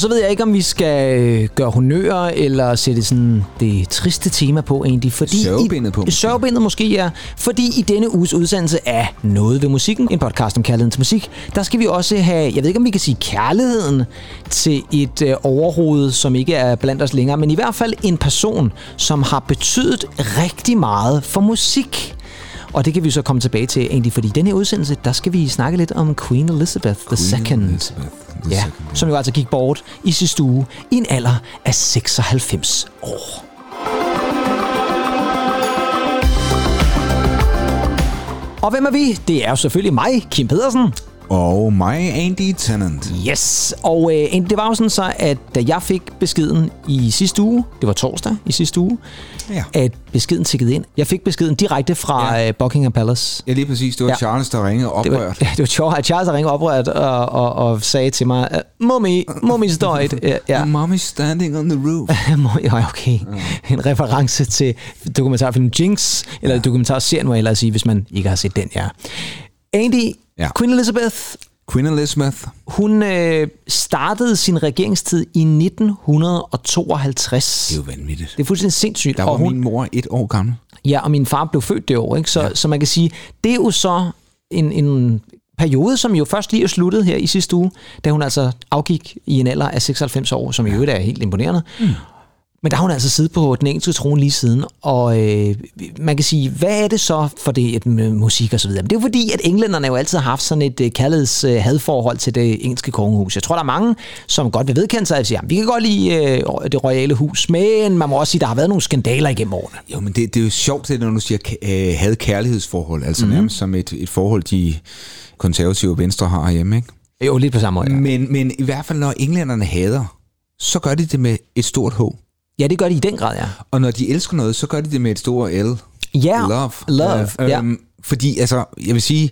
Og så ved jeg ikke, om vi skal øh, gøre honør eller sætte sådan det triste tema på egentlig. Fordi Sørgebindet på, I, måske. sørgebindet måske, ja. Fordi i denne uges udsendelse af Noget ved musikken, en podcast om kærligheden til musik, der skal vi også have, jeg ved ikke, om vi kan sige kærligheden til et øh, overhoved, som ikke er blandt os længere, men i hvert fald en person, som har betydet rigtig meget for musik. Og det kan vi så komme tilbage til egentlig, fordi i denne udsendelse, der skal vi snakke lidt om Queen Elizabeth II. Elizabeth the Ja, som jo altså gik bort i sidste uge i en alder af 96 år. Og hvem er vi? Det er jo selvfølgelig mig, Kim Pedersen. Og mig, Andy Tennant. Yes, og øh, det var jo sådan så, at da jeg fik beskeden i sidste uge, det var torsdag i sidste uge, Ja. at beskeden tikkede ind. Jeg fik beskeden direkte fra Ja. ja. Buckingham Palace. Ja, lige præcis. Det var Ja. ja. Charles, der ringede Det oprørt. var, ja, det var Charles, der ringede oprørt og, og, og sagde til mig, "Øh, Mummy, Mummy's died. Ja, ja. Mommy standing on the roof. Ja, okay. En reference til dokumentarfilmen Jinx, eller ja. dokumentarserien, må jeg sige, hvis man ikke har set den, ja. Andy, ja. Queen Elizabeth, Queen Elizabeth. hun øh, startede sin regeringstid i 1952. Det er jo vanvittigt. Det er fuldstændig sindssygt. Der var og hun, min mor et år gammel. Ja, og min far blev født det år, ikke? Så, ja. så man kan sige, det er jo så en, en periode, som jo først lige er sluttet her i sidste uge, da hun altså afgik i en alder af 96 år, som i øvrigt er helt imponerende. Mm. Men der har hun altså siddet på den engelske trone lige siden, og øh, man kan sige, hvad er det så for det et, med musik og så videre? Men det er jo fordi, at englænderne jo altid har haft sådan et øh, kærligheds øh, hadforhold til det engelske kongehus. Jeg tror, der er mange, som godt vil vedkende sig, at sige, "Jamen, vi kan godt lide øh, det royale hus, men man må også sige, der har været nogle skandaler igennem årene. Jo, men det, det er jo sjovt, det, når du siger øh, havde kærlighedsforhold. Altså Mhm. mm-hmm. nærmest som et, et forhold, de konservative venstre har herhjemme, ikke? Jo, lidt på samme måde. Ja. Men, men i hvert fald, når englænderne hader, så gør de det med et stort H. Ja, det gør de i den grad, ja. Og når de elsker noget, så gør de det med et stort L. Ja, Love. love, ja. Øhm, fordi, altså, jeg vil sige,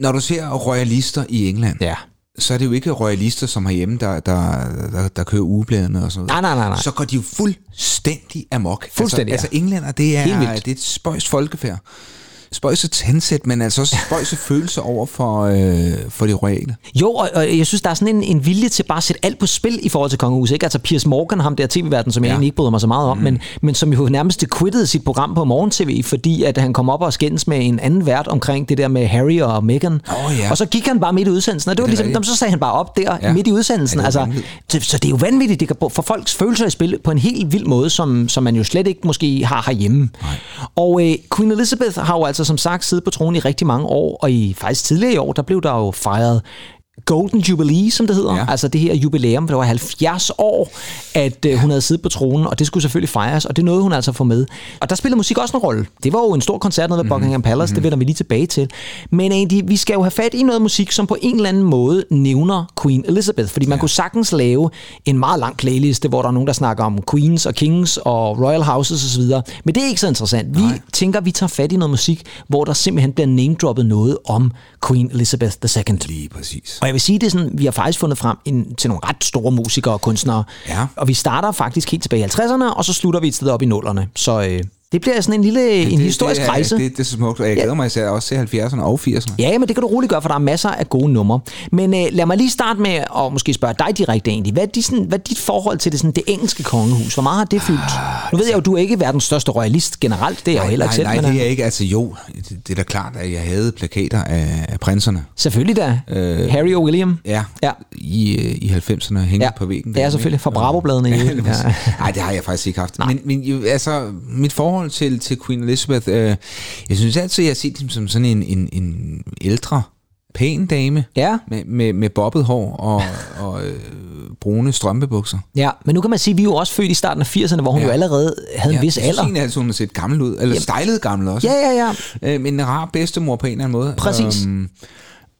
når du ser royalister i England, Ja. så er det jo ikke royalister, som herhjemme, der, der, der, der kører ugebladene og sådan noget. Nej, nej, nej, nej. Så går de jo fuldstændig amok. Fuldstændig, altså, ja. altså englænder, det er, det er et spøjst folkefærd. Spøjse tandsæt, men altså også spøjse følelser over for, øh, for det royale. Jo, og, og jeg synes, der er sådan en, en vilje til bare at sætte alt på spil i forhold til kongehuset. Ikke? Altså Piers Morgan, ham der tv-verden, som jeg Ja. egentlig ikke bryder mig så meget om, mm. men, men som jo nærmest quittede sit program på morgen-tv, fordi at han kom op og skændes med en anden vært omkring det der med Harry og Meghan. Åh, ja. Og så gik han bare midt i udsendelsen, og det var det ligesom, så sagde han bare op der ja. Midt i udsendelsen. Ja, det altså, vanvittigt. så, så det er jo vanvittigt, det kan få folks følelser i spil på en helt vild måde, som, som man jo slet ikke måske har herhjemme. Nej. Og øh, Queen Elizabeth har jo altså som sagt siddet på tronen i rigtig mange år, og i faktisk tidligere i år, der blev der jo fejret Golden Jubilee, som det hedder. Ja. Altså det her jubilæum, for det var 70 år, at øh, hun havde siddet på tronen, og det skulle selvfølgelig fejres, og det nåede hun altså at få med. Og der spillede musik også en rolle. Det var jo en stor koncert nede ved Buckingham Palace, mm-hmm. det vender vi lige tilbage til. Men egentlig, vi skal jo have fat i noget musik, som på en eller anden måde nævner Queen Elizabeth, fordi man ja. kunne sagtens lave en meget lang playliste, hvor der er nogen, der snakker om Queens og Kings og Royal Houses osv., men det er ikke så interessant. Vi Nej. tænker, vi tager fat i noget musik, hvor der simpelthen bliver name-droppet noget om Queen Elizabeth II. Lige præcis. Og jeg vil sige, det er sådan, vi har faktisk fundet frem en, til nogle ret store musikere og kunstnere. Ja. Og vi starter faktisk helt tilbage i 50'erne, og så slutter vi et sted op i 0'erne. Så øh, det bliver sådan en lille en historisk det, er- rejse. Det, det er så smukt, og jeg glæder mig især også til 70'erne og 80'erne. Ja, men det kan du roligt gøre, for der er masser af gode numre. Men øh, lad mig lige starte med at måske spørge dig direkte egentlig. Hvad er, de, sådan, hvad er dit forhold til det, sådan, det engelske kongehus? Hvor meget har det fyldt? Nu ved jeg jo, du er ikke verdens største royalist generelt. Det er jeg jo heller ikke nej, selv. nej, men, det er øh, jeg ikke. Altså jo, det, det er da klart, at jeg havde plakater af, af prinserne. Selvfølgelig da. Øh, Harry og William. Ja, Ja. i, øh, i 90'erne hængende Ja, på væggen. det er derinde, selvfølgelig fra Bravo-bladene. øvrigt. Ja. Ja. Nej, det har jeg faktisk ikke haft. Men, men jo, altså, mit forhold til, til Queen Elizabeth, øh, jeg synes altid, jeg har set dem som sådan en, en, en ældre, pæn dame Ja. med, med, med bobbet hår og, og øh, brune strømpebukser. Ja, men nu kan man sige, at vi er jo også født i starten af 80'erne, hvor hun ja. Jo allerede havde en Ja, vis jeg synes alder. egentlig altid, hun har set gammel ud. Eller stylet gammel også. Ja, ja, ja. Øh, men en rar bedstemor på en eller anden måde. Præcis. Øhm,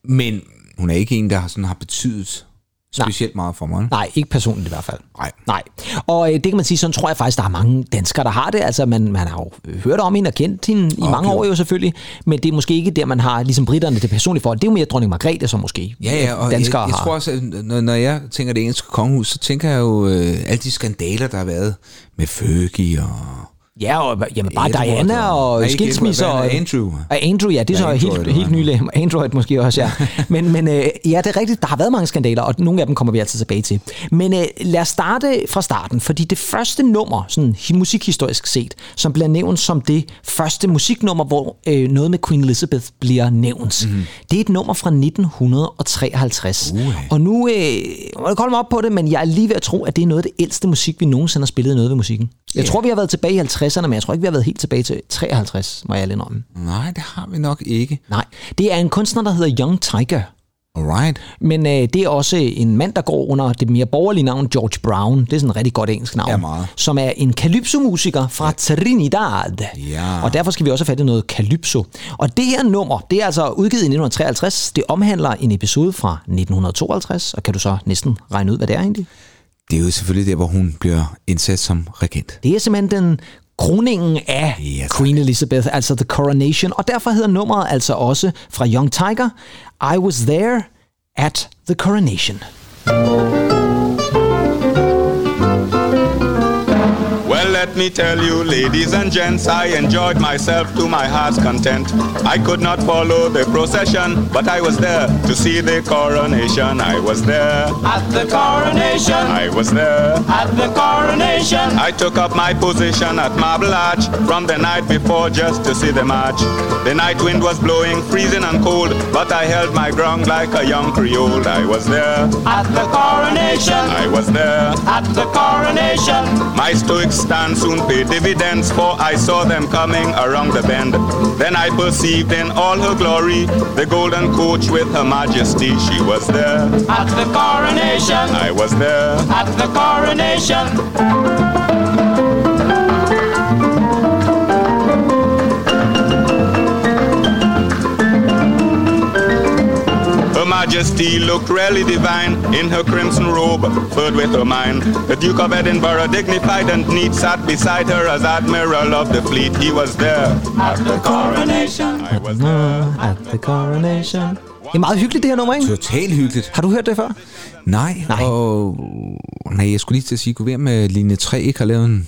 men hun er ikke en, der sådan, har betydet specielt meget for mig. Nej, ikke personligt i hvert fald. Nej. Nej. Og øh, det kan man sige, sådan tror jeg faktisk, der er mange danskere, der har det. Altså, man, man har jo hørt om hende og kendt hende i mange år jo selvfølgelig, men det er måske ikke der, man har, ligesom britterne, det personlige forhold. Det er jo mere dronning Margrethe, som måske Ja, ja, og danskere jeg, jeg har. tror også, at når, når jeg tænker det engelske kongehus, så tænker jeg jo øh, alle de skandaler, der har været med Fergie og Ja, og jamen, bare jeg, Diana og ikke skilsmisser. Edward, Og, Andrew? Og Andrew, ja, det er så Ja, helt, Android, helt eller nylig. Android måske også, ja. men men øh, ja, det er rigtigt, der har været mange skandaler, og nogle af dem kommer vi altid tilbage til. Men øh, lad os starte fra starten, fordi det første nummer, sådan hi- musikhistorisk set, som bliver nævnt som det første musiknummer, hvor øh, noget med Queen Elizabeth bliver nævnt, mm. det er et nummer fra 1953. Uha. Og nu øh, må jeg kolde mig op på det, men jeg er lige ved at tro, at det er noget af det ældste musik, vi nogensinde har spillet noget ved musikken. Jeg tror, vi har været tilbage i 50'erne, men jeg tror ikke, vi har været helt tilbage til 53, må jeg ærlig indrømme. Nej, det har vi nok ikke. Nej, det er en kunstner, der hedder Young Tiger. Alright. Men øh, det er også en mand, der går under det mere borgerlige navn George Brown. Det er sådan et rigtig godt engelsk navn. Ja, meget. Som er en calypso-musiker fra Trinidad. Ja. Og derfor skal vi også have fat i noget calypso. Og det her nummer, det er altså udgivet i 1953. Det omhandler en episode fra 1952. Og kan du så næsten regne ud, hvad det er egentlig? Det er jo selvfølgelig der, hvor hun bliver indsat som regent. Det er simpelthen den kroningen af tak. Queen Elizabeth, altså The Coronation. Og derfor hedder nummeret altså også fra Young Tiger, I Was There at the Coronation. Well, let me tell you, ladies and gents, I enjoyed myself to my heart's content. I could not follow the procession, but I was there to see the coronation. I was there. At the coronation, I was there. at the coronation, I took up my position at Marble Arch from the night before just to see the march. The night wind was blowing, freezing and cold, but I held my ground like a young Creole. I was there. at the coronation, I was there. at the coronation, My stoic stand soon paid dividends, for I saw them coming around the bend. Then I perceived in all her glory the golden coach with her majesty. She was there. at the coronation, I was there. at the coronation, majesty looked really divine in her crimson robe, furred with ermine. The Duke of Edinburgh, dignified and neat, sat beside her as admiral of the fleet. He was there. at the coronation. I was there. At the Coronation. Det er meget hyggeligt, det her nummer, ikke? Totalt hyggeligt. Har du hørt det før? Nej, Nej. og... Nej, jeg skulle lige til at sige, være med linje 3 ikke har lavet en...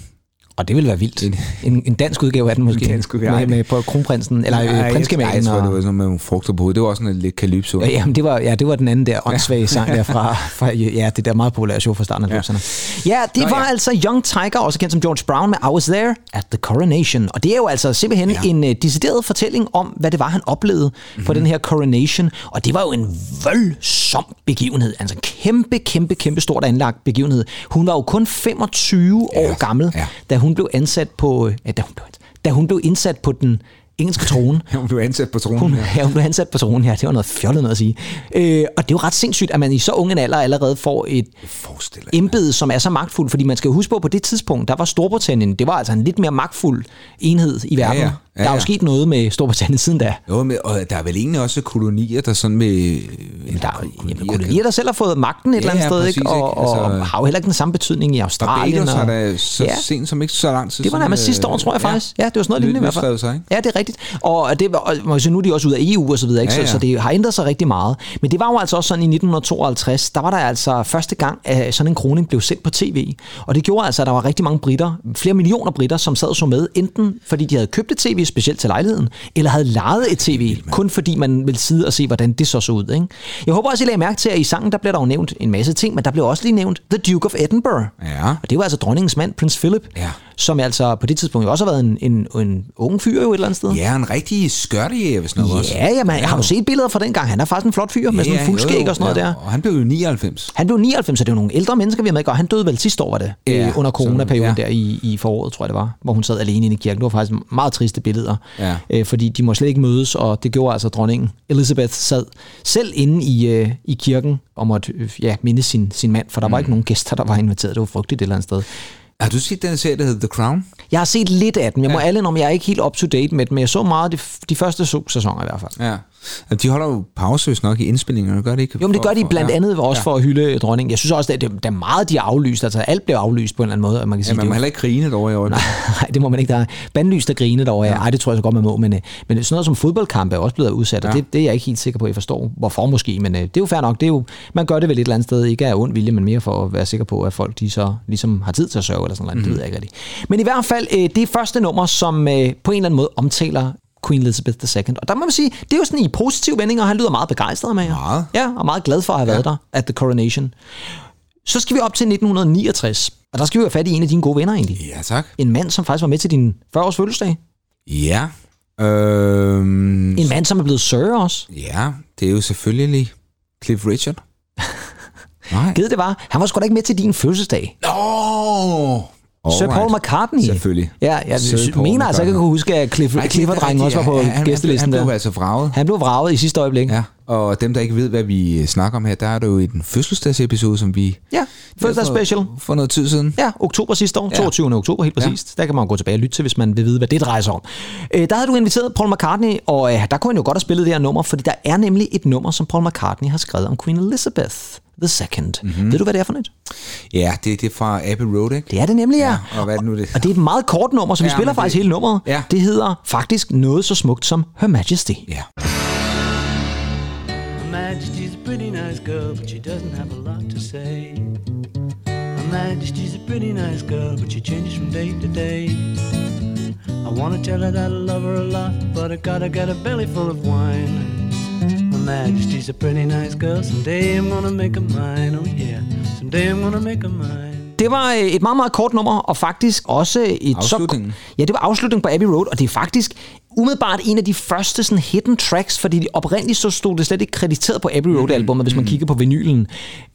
Og det ville være vildt. En, en dansk udgave af den måske. En dansk udgave, med, med på kronprinsen, eller Nej, øh, jeg, jeg, prinskemalen. tror, det og- var sådan noget med nogle frugter på hovedet. Det var også sådan lidt calypso. Ja, jamen, det var, ja, det var den anden der åndssvage sang der fra, fra, ja, det der meget populære show fra starten af 90'erne. Ja, det Nå, var ja. altså Young Tiger, også kendt som George Brown, med I Was There at the Coronation. Og det er jo altså simpelthen ja. Ja. en uh, decideret fortælling om, hvad det var, han oplevede mm-hmm. på den her coronation. Og det var jo en voldsom begivenhed. Altså en kæmpe, kæmpe, kæmpe stort anlagt begivenhed. Hun var jo kun 25 Ja, år gammel, ja. da hun blev ansat på... øh, Ja, da, hun blev, da hun blev indsat på den engelske trone. Hun blev ansat på tronen. Hun, ja. ja, hun blev ansat på tronen her. Det var noget fjollet noget at sige. Øh, og det er jo ret sindssygt, at man i så ung en alder allerede får et embede, som er så magtfuldt. Fordi man skal huske på, at på det tidspunkt, der var Storbritannien, det var altså en lidt mere magtfuld enhed i verden. ja. Ja, der er jo ja. sket noget med Storbritannien siden da. Jo, men, og der er vel egentlig også kolonier, der sådan med... Der er jo jamen, kolonier, der selv har fået magten et Ja, eller andet ja, sted, præcis, ikke? Og, ikke? og Altså- har jo heller ikke den samme betydning i Australien. Barbados har og- da så Ja. ja. sent som ikke så lang tid Det var nærmest sidste år, øh, tror jeg faktisk. Ja, det var sådan noget lignende i hvert fald. sig, ikke? Ja, det er rigtigt. Og, det var, og sige, nu er de også ud af EU og så videre, ikke? Ja, Så, ja. så det har ændret sig rigtig meget. Men det var jo altså også sådan i 1952, der var der altså første gang, at sådan en kroning blev sendt på tv. Og det gjorde altså, at der var rigtig mange britter, flere millioner britter, som sad og så med, enten fordi de havde købt et tv specielt til lejligheden, eller havde lejet et tv, kun fordi man ville sidde og se, hvordan det så så ud. Ikke? Jeg håber også, I lagde mærke til, at i sangen, der blev der jo nævnt en masse ting, men der blev også lige nævnt The Duke of Edinburgh. Ja. Og det var altså dronningens mand, prins Philip, Ja. Som altså på det tidspunkt jo også har været en, en, en ung fyr jo et eller andet sted. Ja, en rigtig skørtejæger, hvis noget også. Ja, jamen, har du set billeder fra den gang? Han er faktisk en flot fyr med sådan en fuldskæg og sådan noget der. Og han blev jo 99. Han blev 99, så det er jo nogle ældre mennesker, vi har med, og han døde vel sidste år, var det, Ja, øh, under coronaperioden så- der i, i foråret, tror jeg det var, hvor hun sad alene inde i kirken. Det var faktisk meget triste billeder, Ja. øh, fordi de må slet ikke mødes, og det gjorde altså dronningen. Elizabeth sad selv inde i, øh, i kirken og måtte øh, ja, minde sin, sin mand, for der Mm. var ikke nogen gæster, der var inviteret. Det var frygteligt et eller andet sted. Har du set den serie, der hedder The Crown? Jeg har set lidt af den. Jeg må Ja. alle om, jeg er ikke helt up to date med den, men jeg så meget de, de første sæsoner i hvert fald. Ja. De holder jo pauseløst nok i indspillingerne, gør det ikke? Jo, men det gør de blandt ja. andet også for at hylde dronningen. Jeg synes også, at det, det er meget, de har aflyst. Altså alt blev aflyst på en eller anden måde. Man kan Ja, sige, man det må er jo- heller ikke grine derovre i øjeblikket. Nej, det må man ikke. Der er bandlyst og grine derovre. Ja. Ej, det tror jeg så godt, man må. Men, øh, men sådan noget som fodboldkampe er også blevet udsat, og Ja. det, det er jeg ikke helt sikker på, at jeg forstår, hvorfor måske. Men øh, det er jo fair nok. Det er jo, man gør det vel et eller andet sted, ikke af ond vilje, men mere for at være sikker på, at folk de så ligesom har tid til at sørge eller sådan noget. Mhm. Mm. Det ved jeg ikke rigtig. Men i hvert fald, øh, det er første nummer, som på en eller anden måde omtaler Queen Elizabeth II. Og der må man sige, det er jo sådan i positiv vending, og han lyder meget begejstret med jer. Meget. Ja, og meget glad for at have været der at the coronation. Så skal vi op til 1969, og der skal vi have fat i en af dine gode venner egentlig Ja, tak. en mand, som faktisk var med til din 40-års fødselsdag. Ja. Øhm, En mand, som er blevet sir også. ja, det er jo selvfølgelig Cliff Richard. Nej. Gid det var. Han var sgu da ikke med til din fødselsdag. Sir Paul McCartney. Selvfølgelig. Ja, jeg Sir Paul mener altså McCartney. kunne huske, at Cliff, Nej, Clifford-drengen også var på ja. Han- gæstelisten Han der. blev altså vraget. Han blev vraget i sidste øjeblik. Ja, og dem, der ikke ved, hvad vi snakker om her, der er det jo i den fødselsdagsepisode, som vi... Ja, fødselsdags for-. For noget tid siden. Ja, oktober sidste år, Ja. 22. oktober helt præcist. Der kan man gå tilbage og lytte til, hvis man vil vide, hvad det drejer sig om. Øh, der havde du inviteret Paul McCartney, og øh, der kunne han jo godt have spillet det her nummer, fordi der er nemlig et nummer, som Paul McCartney har skrevet om Queen Elizabeth the Second. Mm-hmm. Ved du, hvad det er for et? Ja, det, det er fra Abbey Road, ikke? Det er det nemlig, ja. Ja, og hvad er det nu, det? Og det er et meget kort nummer, så vi Ja, spiller faktisk det- hele nummeret. Ja. Det hedder faktisk noget så smukt som Her Majesty. Ja. Her Majesty's a pretty nice girl, but she doesn't have a lot to say. Her Majesty's a pretty nice girl, but she changes from day to day. I wanna tell her that I love her a lot, but I gotta get a belly full of wine. Majesty's a pretty nice girl, someday I'm gonna make her mine, oh yeah. Someday I'm gonna make her mine. Det var øh, et meget, meget kort nummer, og faktisk også et... Afslutningen. Så, ja, det var afslutningen på Abbey Road, og det er faktisk umiddelbart en af de første sådan hidden tracks, fordi oprindeligt så stod det slet ikke krediteret på Abbey Road-albumet, hvis man kigger på vinylen.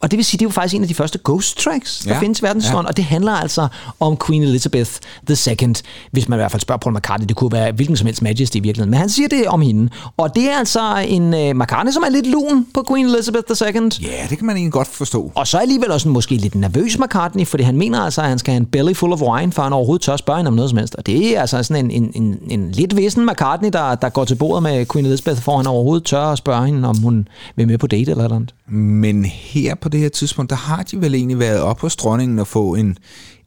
Og det vil sige, det er jo faktisk en af de første ghost tracks, der Ja, findes i verdenshistorien, ja. og det handler altså om Queen Elizabeth II, hvis man i hvert fald spørger Paul McCartney. Det kunne være hvilken som helst Majesty i virkeligheden, men han siger det om hende. Og det er altså en uh, McCartney, som er lidt lun på Queen Elizabeth II. Ja, det kan man egentlig godt forstå. Og så alligevel også en måske lidt nervøs McCartney, fordi han mener altså, at han skal have en belly full of wine, før han overhovedet tør spørge hende om noget som helst. Og det er altså sådan en, en, en, en lidt vissen McCartney, der, der går til bordet med Queen Elizabeth, for han overhovedet tør at spørge hende, om hun vil med på date eller noget. Men her på det her tidspunkt, der har de vel egentlig været op hos dronningen og få en,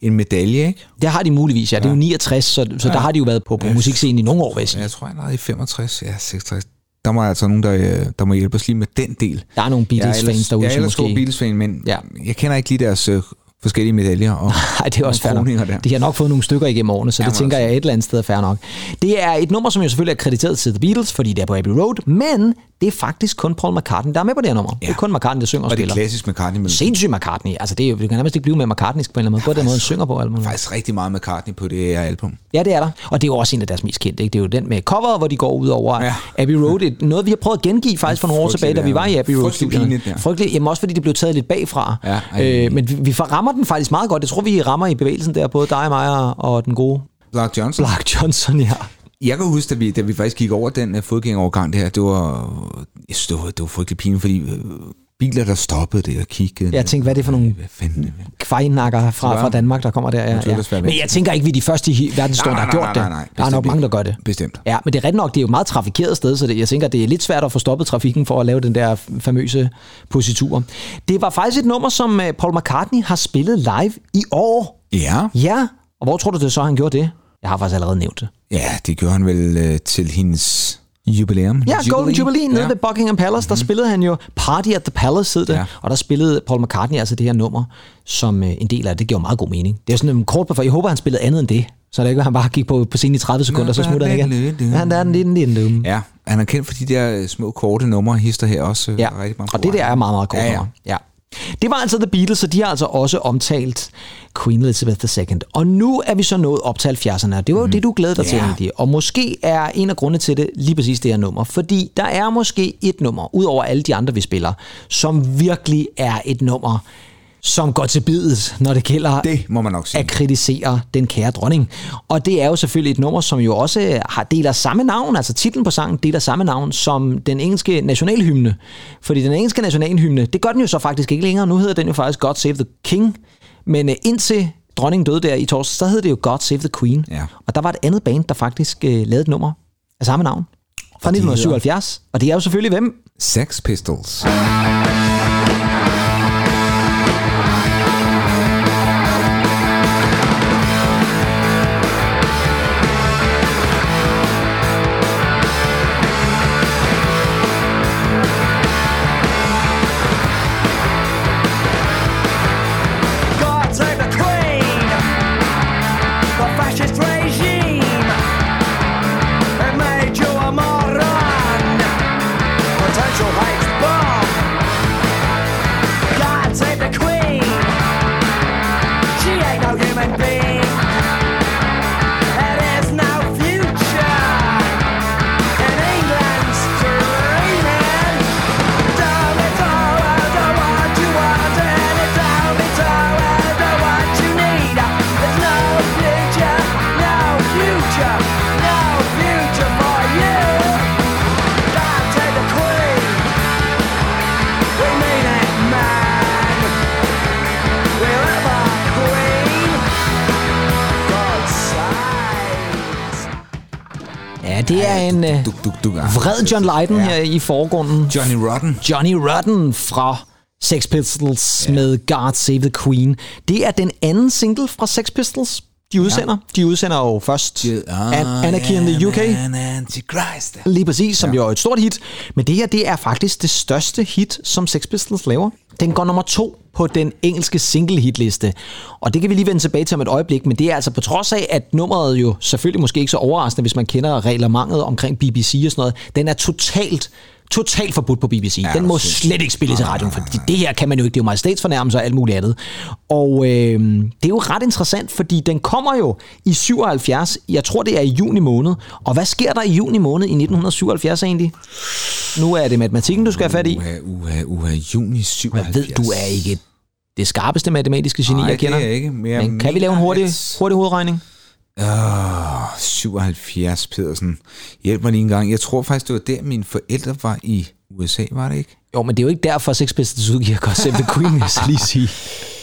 en medalje, ikke? Det har de muligvis, ja. Det er jo 69, så, så der har de jo været på, på musikscenen i nogle år, vil jeg tror, han er i 65, ja, 66. Der må altså nogen, der, øh, der må hjælpe os lige med den del. Der er nogle Beatles-fans derude, Jeg er ellers stor måske... Beatles-fan, men Ja. ja. jeg kender ikke lige deres øh, forskellige medaljer. Og, Nej, det er også og kroninger der. De har nok fået nogle stykker igennem årene, så det Jamen tænker altså. jeg et eller andet sted er fair nok. Det er et nummer, som jo selvfølgelig er krediteret til The Beatles, fordi det er på Abbey Road, men det er faktisk kun Paul McCartney, der er med på det her nummer. Ja. Det er kun McCartney, der synger og, og det spiller. er klassisk McCartney, men Sindssygt McCartney. Altså, det, er, jo- det kan nærmest ikke blive med McCartney på en eller anden måde. Både den måde, han synger på albumet. faktisk rigtig meget McCartney på det her album. Ja, det er der. Og det er jo også en af deres mest kendte. Ikke? Det er jo den med coveret, hvor de går ud over ja. Ja. Abbey Road. Et, noget, vi har prøvet at gengive faktisk for nogle år tilbage, da vi ja. var i Abbey Road. Frygtelig pinligt, ja. Frygteligt. Jamen også fordi det blev taget lidt bagfra. Ja, øh, men vi, vi rammer den faktisk meget godt. Jeg tror, vi rammer i bevægelsen der, både dig og mig og- den gode Clark Johnson. Clark Johnson, ja. Jeg kan huske, da vi, da vi faktisk gik over den uh, fodgængerovergang der, det var, jeg synes, det var, det var frygtelig pinligt, fordi uh, biler, der stoppede det og kiggede. Jeg tænkte, hvad er det for nogle kvejnakker fra, fra Danmark, der kommer der. Ja, ja. Men jeg tænker ikke, vi er de første i verdenshistorien, der har gjort det. nej, nej. Der er nok mange, der gør det. Bestemt. Ja, men det er rigtigt nok, det er jo et meget trafikeret sted, så det, jeg tænker, det er lidt svært at få stoppet trafikken for at lave den der famøse positur. Det var faktisk et nummer, som øh, Paul McCartney har spillet live i år. Ja, Ja, og hvor tror du det så, han gjorde det? Jeg har faktisk allerede nævnt det. ja, det gjorde han vel uh, til hendes jubilæum. Ja, Golden Jubilee nede ja. ved Buckingham Palace, der spillede han jo Party at the Palace, hed det, Ja. og der spillede Paul McCartney altså det her nummer som øh, en del af det. Det giver meget god mening. Det er sådan en kort på, jeg håber, han spillede andet end det, så det ikke han bare gik på, på scenen i 30 sekunder, så smutter han igen. Han er den lille dum. Ja, han er kendt for de der øh, små korte numre, hister her også. øh, Ja, rigtig mange og det der er meget, meget kort Ja, ja. nummer. ja. Det var altså The Beatles, og de har altså også omtalt Queen Elizabeth II. Og nu er vi så nået op til 70'erne, og det var jo det, du glædede dig til Ja. egentlig. Og måske er en af grundene til det lige præcis det her nummer, fordi der er måske et nummer, ud over alle de andre, vi spiller, som virkelig er et nummer, som går til bidet, når det gælder Det må man nok sige. at kritisere den kære dronning. Og det er jo selvfølgelig et nummer, som jo også har deler samme navn, altså titlen på sangen deler samme navn som den engelske nationalhymne. Fordi den engelske nationalhymne, det gør den jo så faktisk ikke længere. Nu hedder den jo faktisk God Save the King. Men øh, indtil dronningen døde der i torsdag, så hed det jo God Save the Queen. Ja. Og der var et andet band, der faktisk øh, lavede et nummer af samme navn. fra 1977. Og det er jo selvfølgelig hvem? Sex Pistols. Er en øh, Duk, duk, duk. vred John Lydon her i forgrunden. Johnny Rotten. Johnny Rotten fra Sex Pistols ja. med God Save the Queen. Det er den anden single fra Sex Pistols, de udsender. Ja. De udsender jo først An- Anarchy in the UK. An Antichrist. Lige præcis, som ja. jo er et stort hit. Men det her, det er faktisk det største hit, som Sex Pistols laver. Den går nummer to på den engelske single hitliste. Og det kan vi lige vende tilbage til om et øjeblik, men det er altså på trods af, at nummeret jo selvfølgelig måske ikke så overraskende, hvis man kender reglementet omkring BBC og sådan noget, den er totalt totalt forbudt på BBC. Ja, den må sindssygt. slet ikke spilles i radioen, for det her kan man jo ikke. Det er jo majestætsfornærmelse og alt muligt andet. Og øh, det er jo ret interessant, fordi den kommer jo i 77. Jeg tror, det er i juni måned. Og hvad sker der i juni måned i 1977 egentlig? Nu er det matematikken, du skal have fat i. Uha, uha, uha, juni 77. Jeg ved, du er ikke det skarpeste matematiske geni, Nej, jeg kender. det er jeg ikke, men Men kan vi lave en hurtig, hurtig hovedregning? Åh, 77, Pedersen. Hjælp mig lige en gang. Jeg tror faktisk, det var der, mine forældre var i USA, var det ikke? Jo, men det er jo ikke derfor, Sex Pistols udgiver God Save the Queen, vil jeg så lige sige.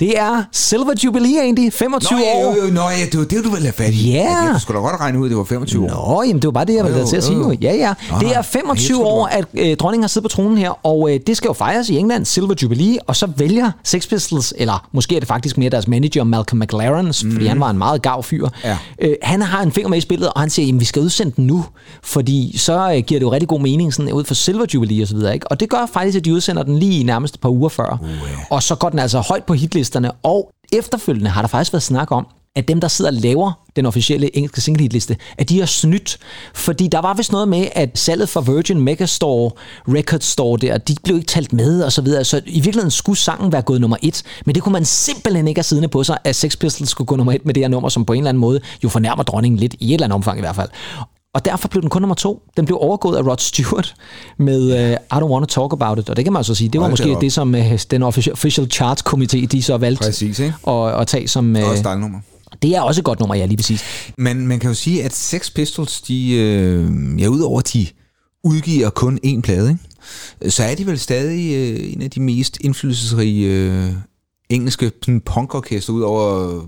Det er Silver Jubilee egentlig, 25 Nå, år. jo, jo, nå, ja, det var det, du ville have fat i. Ja. Jeg kunne sgu da godt regne ud, at det var 25 år. Nå, jamen det var bare det, jeg ville til at sige. jo. Ja, ja. Nå, det er jeg 25 troede, det år, at øh, dronningen har siddet på tronen her, og øh, det skal jo fejres i England, Silver Jubilee, og så vælger Sex Pistols, eller måske er det faktisk mere deres manager, Malcolm McLaren, mm. fordi han var en meget gav fyr. Ja. Øh, han har en finger med i spillet, og han siger, jamen vi skal udsende den nu, fordi så øh, giver det jo rigtig god mening sådan, ud for Silver Jubilee og så videre. Ikke? Og det gør faktisk, at de udsender den lige nærmest et par uger før. Uh, yeah. Og så går den altså højt på hitlisterne, og efterfølgende har der faktisk været snak om, at dem, der sidder og laver den officielle engelske singlehitliste, at de har snydt. Fordi der var vist noget med, at salget fra Virgin Megastore, Record Store der, de blev ikke talt med og så videre. Så i virkeligheden skulle sangen være gået nummer et. Men det kunne man simpelthen ikke have siddende på sig, at Sex Pistols skulle gå nummer et med det her nummer, som på en eller anden måde jo fornærmer dronningen lidt, i et eller andet omfang i hvert fald. Og derfor blev den kun nummer to. Den blev overgået af Rod Stewart med uh, I Don't Want to Talk About It. Og det kan man så sige, det var Hold måske op. det, som uh, den official, charts komité de så valgte Præcis, ikke? at, at tage som... Uh, Også nummer. det er også et godt nummer, ja, lige præcis. Men man kan jo sige, at Sex Pistols, de, øh, ja, udover de udgiver kun én plade, ikke? så er de vel stadig øh, en af de mest indflydelsesrige øh, engelske punkorkester, udover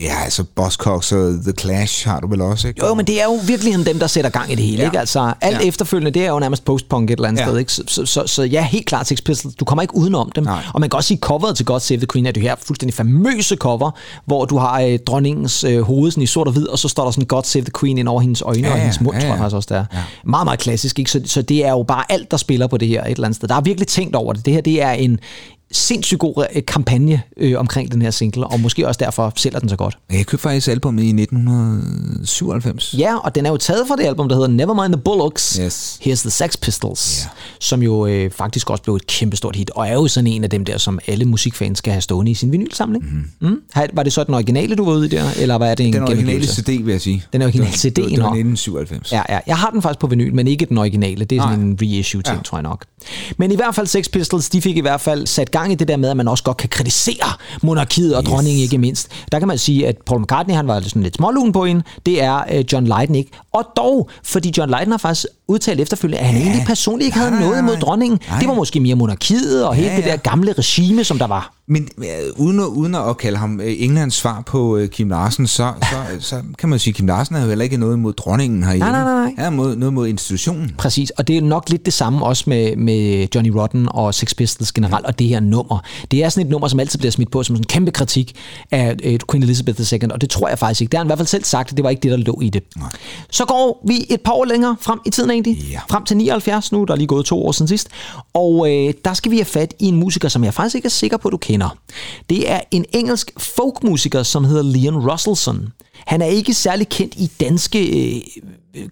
ja, altså Buzzcocks og The Clash har du vel også, ikke? Jo, men det er jo virkelig dem, der sætter gang i det hele, Ja. ja. ikke? Altså, alt Ja. ja. efterfølgende, det er jo nærmest postpunk et eller andet Ja. ja. sted, ikke? Så, så, så, så ja, helt klart Sex Pistols. Du kommer ikke udenom dem. Nej. Og man kan også sige, coveret til God Save the Queen er det her fuldstændig famøse cover, hvor du har øh, dronningens øh, hoved sådan i sort og hvid, og så står der sådan God Save the Queen ind over hendes øjne Ja, og ja, hendes mund, ja, tror jeg ja. faktisk også, der. Ja. Meget, meget klassisk, ikke? Så, så det er jo bare alt, der spiller på det her et eller andet sted. Der er virkelig tænkt over det. Det her, det er en sindssygt god øh, kampagne øh, omkring den her single, og måske også derfor sælger den så godt. Jeg købte faktisk albumet i 1997. Ja, og den er jo taget fra det album, der hedder Nevermind the Bullocks. Yes. Here's the Sex Pistols, Ja. som jo øh, faktisk også blev et kæmpestort hit, og er jo sådan en af dem der, som alle musikfans skal have stående i sin vinylsamling. Mm. Mm. Var det så den originale, du var ude i der, eller var det en Den originale? CD, vil jeg sige. Den originale CD, Det var, det var nå. 1997. Ja, ja. Jeg har den faktisk på vinyl, men ikke den originale. Det er sådan Nej. en reissue ting, Ja. ja. tror jeg nok. Men i hvert fald Sex Pistols, de fik i hvert fald sat gang i det der med, at man også godt kan kritisere monarkiet og yes. dronningen ikke mindst. Der kan man sige, at Paul McCartney, han var sådan lidt smålun på hende. Det er øh, John Lydon ikke. Og dog, fordi John Lydon har faktisk udtalt efterfølgende, at han egentlig personligt ikke havde Nej, noget imod dronningen. Nej. Det var måske mere monarkiet og hele Ja, det ja. der gamle regime, som der var Men øh, uden, at, uden at kalde ham øh, Englands svar på øh, Kim Larsen, så, så, så kan man sige, at Kim Larsen har jo heller ikke noget imod dronningen herhjemme. Nej, nej, nej. Han mod, noget mod institutionen. Præcis, og det er nok lidt det samme også med, med Johnny Rotten og Sex Pistols generelt, og det her nummer. Det er sådan et nummer, som altid bliver smidt på som sådan en kæmpe kritik af øh, Queen Elizabeth II, og det tror jeg faktisk ikke. Det har han i hvert fald selv sagt, at det var ikke det, der lå i det. Nej. Så går vi et par år længere frem i tiden egentlig, Ja. frem til 79 nu, der er lige gået to år siden sidst, og øh, der skal vi have fat i en musiker, som jeg faktisk ikke er sikker på, du kender. Det er en engelsk folkmusiker, som hedder Leon Russellson. Han er ikke særlig kendt i danske øh,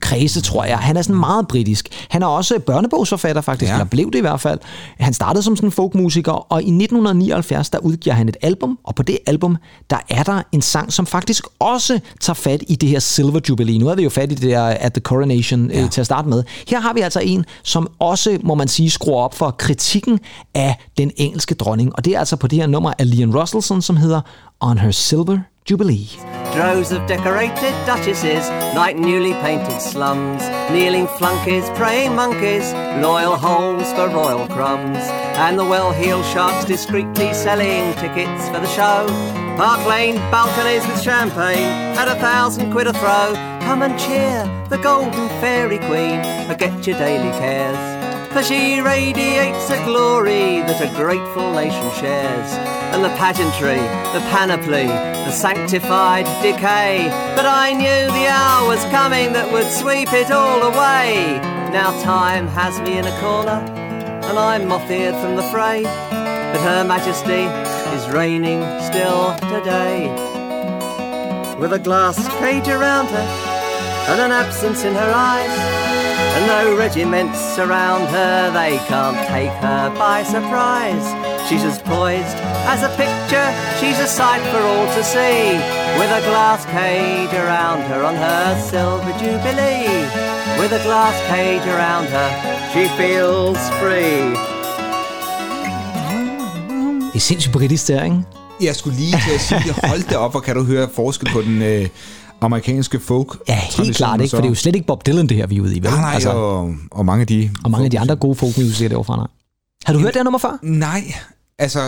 kredse, tror jeg. Han er sådan meget britisk. Han er også børnebogsforfatter faktisk, Ja. eller blev det i hvert fald. Han startede som sådan folkmusiker, og i 1979, der udgiver han et album, og på det album, der er der en sang, som faktisk også tager fat i det her Silver Jubilee. Nu havde vi jo fat i det der At the Coronation ja. øh, til at starte med. Her har vi altså en, som også, må man sige, skruer op for kritikken af den engelske dronning, og det er altså på det her nummer af Leon Russellson, som hedder On Her Silver Jubilee. Droves of decorated duchesses, like newly painted slums, kneeling flunkies, praying monkeys, loyal holes for royal crumbs, and the well-heeled sharks discreetly selling tickets for the show. Park Lane balconies with champagne at a thousand quid a throw. Come and cheer the golden fairy queen, forget your daily cares. For she radiates a glory that a grateful nation shares. And the pageantry, the panoply, the sanctified decay. But I knew the hour was coming that would sweep it all away. Now time has me in a corner, and I'm moth-eared from the fray. But Her Majesty is reigning still today. With a glass cage around her, and an absence in her eyes. And no regiments surround her, they can't take her by surprise. She's as poised as a picture, she's a sight for all to see. With a glass cage around her on her silver jubilee. With a glass cage around her, she feels free. Det er sindssygt britisk der, ikke? Jeg skulle lige til at sige, hold det op, og kan du høre forskel på den øh, amerikanske folk Ja, helt klart ikke, for det er jo slet ikke Bob Dylan, det her, vi er ude i, vel? Nej, nej, altså, og, og mange af de... og mange af de andre gode folkmusikere derovre nej. Har du hørt det her nummer før? Nej, altså...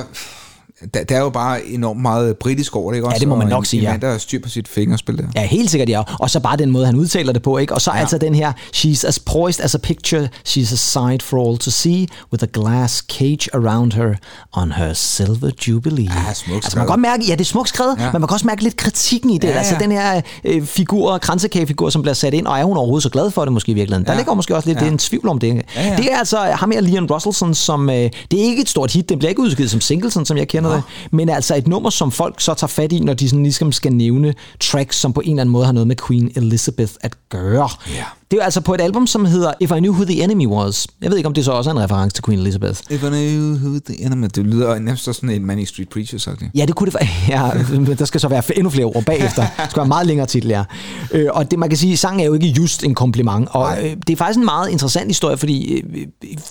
Der, der er jo bare enormt meget britisk over det, ikke også? det må man nok en, sige, ja. mand, der har styr på sit fingerspil der. Ja, helt sikkert, ja. Og så bare den måde, han udtaler det på, ikke? Og så ja. altså den her, she's as poised as a picture, she's a sight for all to see, with a glass cage around her on her silver jubilee. Ja, smukt Altså man kan godt mærke, ja, det er smukt skrevet, ja. Ja. men man kan også mærke lidt kritikken i det. Ja, Ja, altså ja. den her øh, figur, kransekagefigur, som bliver sat ind, og er hun overhovedet så glad for det måske i virkeligheden? Der Ja. ligger måske også lidt Ja. ja. en tvivl om det. Ja, ja. Det er altså ham her, Leon Russellson, som, øh, det er ikke et stort hit, den bliver ikke udgivet som single, sådan som jeg kender det, men altså et nummer, som folk så tager fat i, når de sådan ligesom skal nævne tracks, som på en eller anden måde har noget med Queen Elizabeth at gøre. Ja. Det er jo altså på et album, som hedder If I Knew Who the Enemy Was. Jeg ved ikke, om det så også er en reference til Queen Elizabeth. If I knew who the enemy... Det lyder nærmest sådan en Manic Street Preacher, sagt. Ja, det kunne det. Ja, der skal så være endnu flere ord bagefter. Det skal være meget længere titel, ja. Øh, Og det, man kan sige, sangen er jo ikke just en kompliment. Og øh, det er faktisk en meget interessant historie, fordi øh,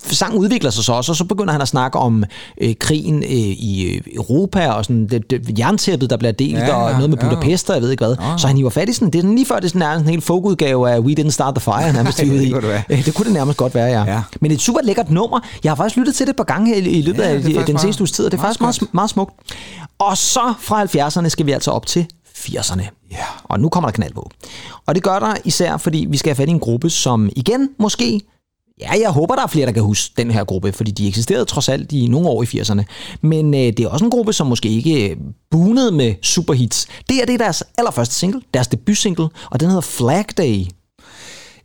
sangen udvikler sig så også, og så begynder han at snakke om øh, krigen øh, i øh, Europa, og sådan det, det, jerntæppet, der bliver delt, Ja, ja, og ja, noget med ja. Budapest, og jeg ved ikke hvad. Så han hiver fat i sådan, det er sådan lige før, det sådan er en helt folkudgave af We Didn't Start the Fire, nærmest Det ude i. kunne det. Øh, Det kunne det nærmest godt være, ja. Ja. Men et super lækkert nummer. Jeg har faktisk lyttet til det et par gange i, i løbet Ja, af er den meget- seneste uges tid, og det er meget faktisk meget, meget smukt. Og så fra 70'erne skal vi altså op til 80'erne. Ja. Og nu kommer der knald på. Og det gør der især, fordi vi skal have fat i en gruppe, som igen måske... Ja, jeg håber, der er flere, der kan huske den her gruppe, fordi de eksisterede trods alt i nogle år i 80'erne. Men øh, det er også en gruppe, som måske ikke øh, bunede med superhits. Det her det er deres allerførste single, deres debutsingle, og den hedder Flag Day.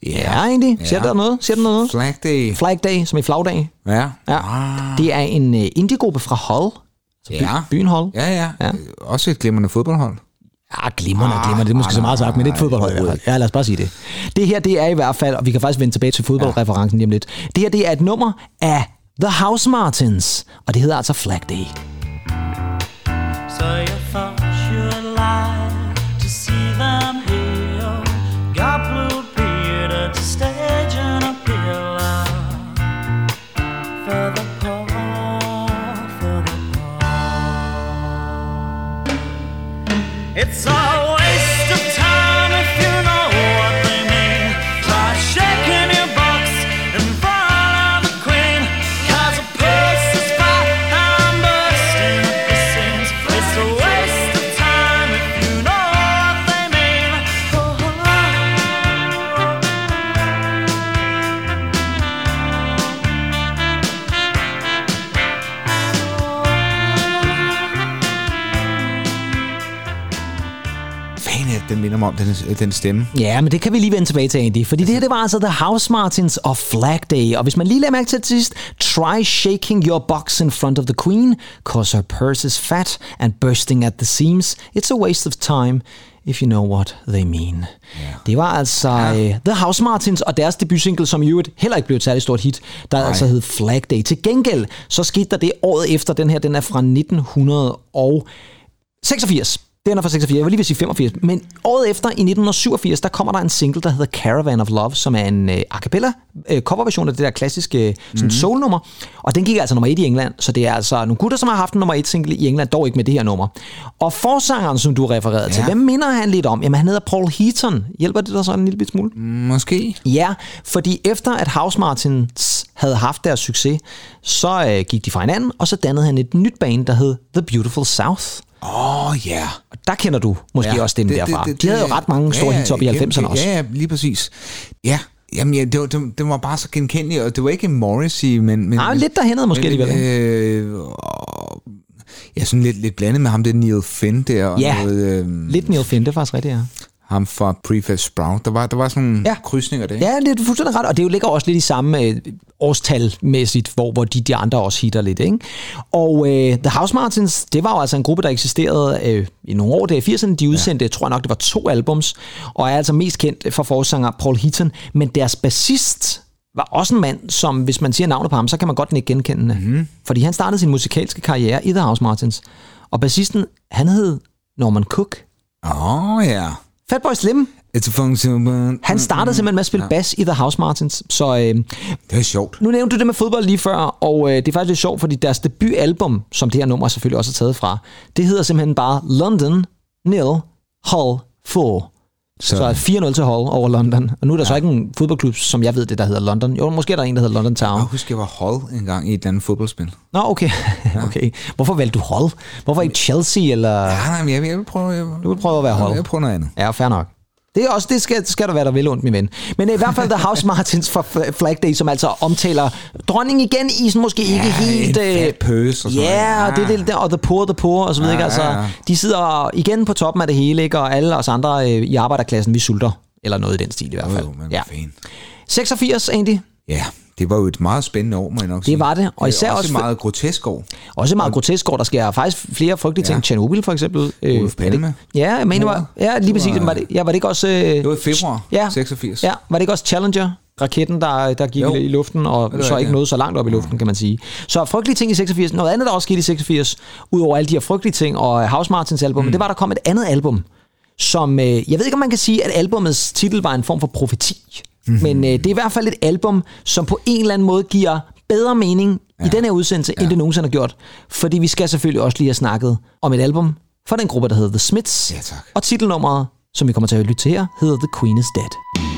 Ja, egentlig. Ser Ja. der noget? Ser der noget? Flag Day. Flag Day, som i flagdag. Ja. Ja. Ah. Det er en øh, indie-gruppe fra Hull. Ja. by, byen Hull. Ja, ja, Ja. ja. Også et glimrende fodboldhold. Ja, glimrende, glimrende. Det er måske Ah, så meget sagt, men det er et fodboldhold Ja, lad os bare sige det. Det her, det er i hvert fald, og vi kan faktisk vende tilbage til fodboldreferencen lige om lidt. Det her, det er et nummer af The House Martins, og det hedder altså Flag Day. So you thought den minder mig om, den, den stemme. Ja, men det kan vi lige vende tilbage til, Andy. Fordi det her, det var altså The House Martins og Flag Day. Og hvis man lige lader mærke til til sidst, try shaking your box in front of the queen, cause her purse is fat and bursting at the seams. It's a waste of time. If you know what they mean. Yeah. Det var altså uh, The House Martins og deres debutsingle, som i øvrigt heller ikke blev et særligt stort hit, der Nej. altså hed Flag Day. Til gengæld, så skete der det året efter, den her, den er fra 1986. Den er fra 86, jeg vil lige vil sige 85. Men året efter, i 1987, der kommer der en single, der hedder Caravan of Love, som er en uh, a cappella uh, coverversion af det der klassiske sådan mm-hmm. soul-nummer. Og den gik altså nummer et i England, så det er altså nogle gutter, som har haft en nummer et single i England, dog ikke med det her nummer. Og forsangeren, som du refererede ja. til, hvem minder han lidt om? Jamen, han hedder Paul Heaton. Hjælper det dig så en lille bit smule? Måske. Ja, fordi efter at House Martins havde haft deres succes, så øh, gik de fra hinanden, og så dannede han et nyt band, der hed The Beautiful South. Åh, oh, ja. Yeah. Der kender du måske ja, også stemmen derfra. Det, det, de havde jo ret mange store ja, hits op i 90'erne også. Ja, lige præcis. Ja, Jamen, ja, det, var, det, det var bare så genkendeligt, og det var ikke Morrissey, men... men Nej, lidt derhenad måske men, alligevel. Øh, ja, sådan lidt, lidt blandet med ham, det Neil Finn der. Og ja, noget, øh, lidt Neil Finn, det er faktisk rigtigt, ja ham fra Prefab Sprout. Der var, der var sådan nogle ja. krydsninger der. Ja, det er fuldstændig ret, og det ligger også lidt i samme øh, årstalmæssigt, hvor, hvor de, de andre også hitter lidt. Ikke? Og øh, The House Martins, det var jo altså en gruppe, der eksisterede øh, i nogle år der i 80'erne. De udsendte, ja. tror jeg nok, det var to albums, og er altså mest kendt for forsanger Paul Heaton. Men deres bassist var også en mand, som hvis man siger navnet på ham, så kan man godt ikke genkende mm-hmm. Fordi han startede sin musikalske karriere i The House Martins. Og bassisten, han hed Norman Cook. Åh oh, ja. Fatboy Slim. It's a function. Han startede simpelthen med at spille ja. bass i The House Martins. Så, øh, det er sjovt. Nu nævnte du det med fodbold lige før, og øh, det er faktisk lidt sjovt, fordi deres debutalbum, som det her nummer selvfølgelig også er taget fra, det hedder simpelthen bare London Nil Hull 4. Så, så 4-0 til Hull over London. Og nu er der ja. så ikke en fodboldklub, som jeg ved det, der hedder London. Jo, måske er der en, der hedder London Town. Jeg husker, jeg var Hull en gang i et andet fodboldspil. Nå, okay. okay. Hvorfor valgte du Hull? Hvorfor ikke Chelsea? Eller? Ja, nej, men jeg, vil, jeg vil prøve... Jeg, du vil prøve at være Hull? Jeg vil prøve noget andet. Ja, fair nok. Det, er også, det skal, skal der være der vel ondt, min ven. Men i hvert fald The House Martins fra Flag Day, som altså omtaler dronning igen i sådan måske ikke ja, helt... en fat pøs og sådan Ja, og det, det, det, og the poor, the poor og så videre. Ja, ikke? Altså, ja, ja. De sidder igen på toppen af det hele, ikke? og alle os andre øh, i arbejderklassen, vi sulter. Eller noget i den stil i hvert fald. Jo, men ja. Fint. 86, Andy. Ja, det var jo et meget spændende år, må jeg nok sige. Det var det, og især også... også et meget grotesk år. Også et meget grotesk år. Der sker faktisk flere frygtelige ting. Ja. Tjernobyl for eksempel. Olof Palme. Ja, jeg mener, var, ja, lige præcis. Var det, ja, var det ikke også... Øh, det var i februar ja, 86. Ja, var det ikke også Challenger? raketten, der, der gik jo. i luften, og så ikke ja. nåede så langt op i luften, kan man sige. Så frygtelige ting i 86. Noget andet, der også skete i 86, udover alle de her frygtelige ting, og House Martins album, mm. det var, der kom et andet album, som, øh, jeg ved ikke, om man kan sige, at albumets titel var en form for profeti. Mm-hmm. Men øh, det er i hvert fald et album, som på en eller anden måde giver bedre mening ja. i den her udsendelse, ja. end det nogensinde har gjort. Fordi vi skal selvfølgelig også lige have snakket om et album fra den gruppe, der hedder The Smiths. Ja, tak. Og titelnummeret, som vi kommer til at lytte til her, hedder The Queen is Dead.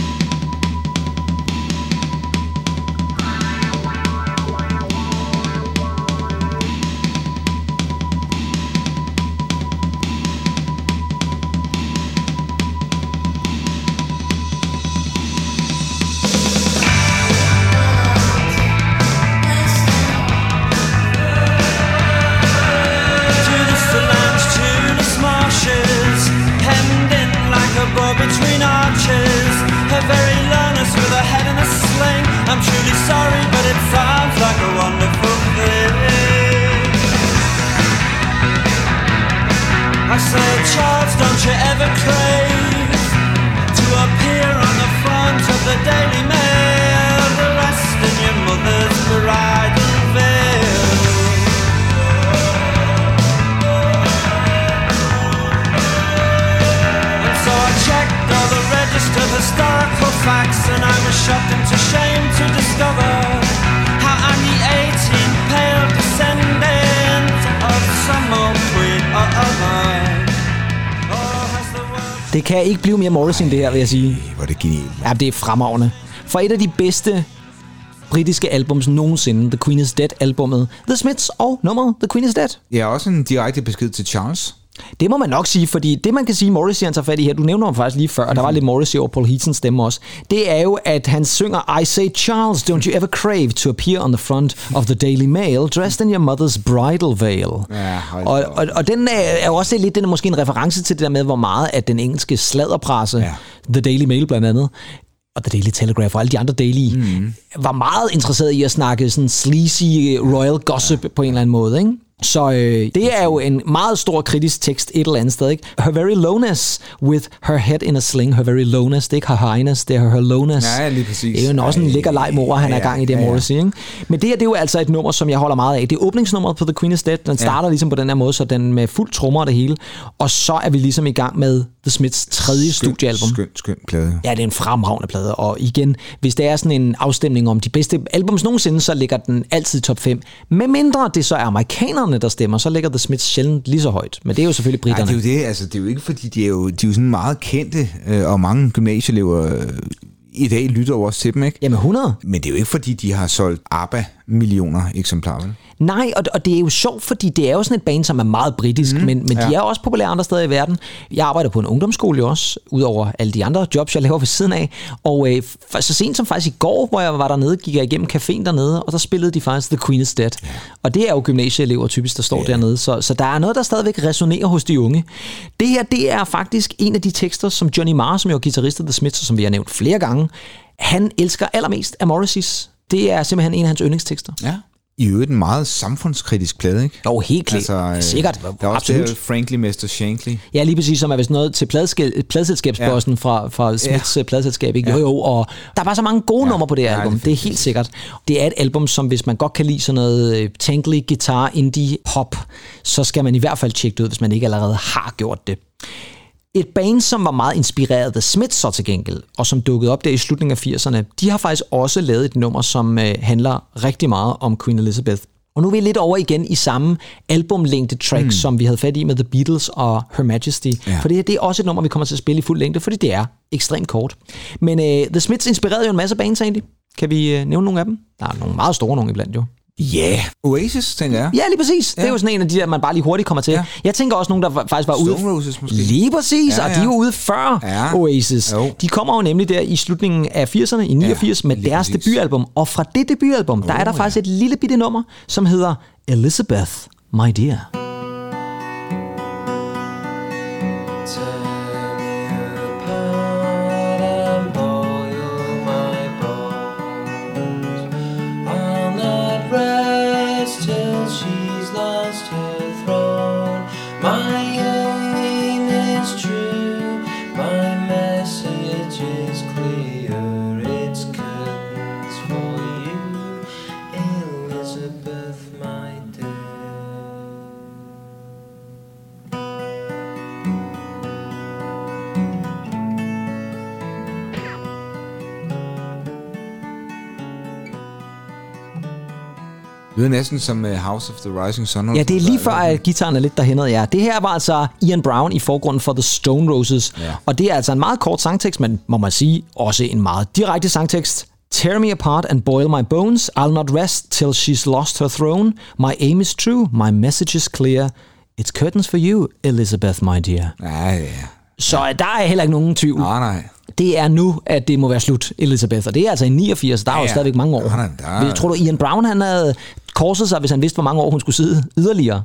I said, Charles, don't you ever crave to appear on the front of the Daily Mail, in your mother's veil. And so I checked all the historical facts, and I was shocked into shame. Det kan ikke blive mere Morrison, det her, vil jeg sige. Hvor er det genialt. Ja, det er fremragende. For et af de bedste britiske albums nogensinde, The Queen is Dead-albummet, The Smiths og nummeret The Queen is Dead. Ja, også en direkte besked til Charles. Det må man nok sige, fordi det man kan sige, Morrissey han tager fat i her, du nævner ham faktisk lige før, og der var lidt Morrissey over Paul Heatons stemme også, det er jo, at han synger I say, Charles, don't you ever crave to appear on the front of the Daily Mail, dressed in your mother's bridal veil. Ja, og, og, og den er, er jo også lidt, den er måske en reference til det der med, hvor meget at den engelske sladderpresse, Ja. The Daily Mail blandt andet, og The Daily Telegraph og alle de andre daily, mm. var meget interesseret i at snakke sådan sleazy royal gossip ja. på en eller anden måde, ikke? Så øh, det er jo en meget stor kritisk tekst et eller andet sted, ikke? Her very lowness with her head in a sling. Her very lowness, det er ikke her highness, det er her lowness. Ja, lige præcis. Det er jo også en lækker leg mor, han er i ja, gang i det, ja, ja. Morrissey, ikke? Men det her, det er jo altså et nummer, som jeg holder meget af. Det er åbningsnummeret på The Queen is Dead. Den starter ligesom på den her måde, så den med fuld trommer og det hele. Og så er vi ligesom i gang med The Smiths tredje studiealbum. Skøn, skøn plade. Ja, det er en fremragende plade, og igen, hvis det er sådan en afstemning om de bedste albums nogensinde, så ligger den altid top 5. Med mindre det så er amerikanerne, der stemmer, så ligger The Smiths sjældent lige så højt. Men det er jo selvfølgelig Nej, britterne. det er jo det. Altså, det er jo ikke, fordi de er jo, de er jo sådan meget kendte, øh, og mange gymnasieelever øh, i dag lytter jo også til dem, ikke? Jamen 100. Men det er jo ikke, fordi de har solgt ABBA millioner eksemplarer, vel? Nej, og, og det er jo sjovt, fordi det er jo sådan et band, som er meget britisk, mm, men, men ja. de er også populære andre steder i verden. Jeg arbejder på en ungdomsskole også, udover alle de andre jobs, jeg laver ved siden af. Og øh, så sent som faktisk i går, hvor jeg var dernede, gik jeg igennem caféen dernede, og der spillede de faktisk The Queen is Dead. Ja. Og det er jo gymnasieelever typisk, der står ja. dernede. Så, så der er noget, der stadigvæk resonerer hos de unge. Det her, det er faktisk en af de tekster, som Johnny Marr, som jo er guitarist af The Smiths, og som vi har nævnt flere gange, han elsker allermest af Morrisseys. Det er simpelthen en af hans yndlingstekster. Ja. I øvrigt en meget samfundskritisk plade, ikke? Jo, helt klart. øh, Sikkert. Der er også Absolut. det, Frankly Mr. Shankly. Ja, lige præcis, som er vist noget til pladselskabsbossen ja. fra, fra Smiths ja. pladselskab. Ikke? Jo, jo, og der er bare så mange gode ja. numre på det her Ja, album. det er Det er helt sikkert. Det er et album, som hvis man godt kan lide sådan noget øh, tænkelig guitar, indie, pop, så skal man i hvert fald tjekke det ud, hvis man ikke allerede har gjort det. Et band, som var meget inspireret af The Smiths så til gengæld, og som dukkede op der i slutningen af 80'erne, de har faktisk også lavet et nummer, som øh, handler rigtig meget om Queen Elizabeth. Og nu er vi lidt over igen i samme albumlængde track, mm. som vi havde fat i med The Beatles og Her Majesty. Ja. For det her det er også et nummer, vi kommer til at spille i fuld længde, fordi det er ekstremt kort. Men øh, The Smiths inspirerede jo en masse bands egentlig. Kan vi øh, nævne nogle af dem? Der er nogle meget store nogle iblandt jo. Ja, yeah. Oasis, tænker jeg. Ja, lige præcis. Ja. Det er jo sådan en af de der, man bare lige hurtigt kommer til. Ja. Ja. Jeg tænker også nogen, der fa- faktisk var ude... Stone Roses måske. Lige præcis, ja, Ja, og de ja. jo ude før Ja. Oasis. Jo. De kommer jo nemlig der i slutningen af 80'erne, i 89, Ja, med deres præcis. debutalbum. Og fra det debutalbum, der er der Oh, faktisk ja. et lille bitte nummer, som hedder Elizabeth, My Dear. Det er næsten som uh, House of the Rising Sun. Ja, det er lige før, at gitaren er lidt derhen ja. Det her var altså Ian Brown i forgrunden for The Stone Roses. Ja. Og det er altså en meget kort sangtekst, men må man sige, også en meget direkte sangtekst. Tear me apart and boil my bones. I'll not rest till she's lost her throne. My aim is true. My message is clear. It's curtains for you, Elizabeth, my dear. Ja, ja. Så der er heller ikke nogen tvivl. Nej, nej. Det er nu, at det må være slut, Elizabeth. Og det er altså i 89, der er jo Ja, ja. stadigvæk mange år. Nej, nej, tror du, Ian Brown han havde korset sig, hvis han vidste, hvor mange år hun skulle sidde yderligere?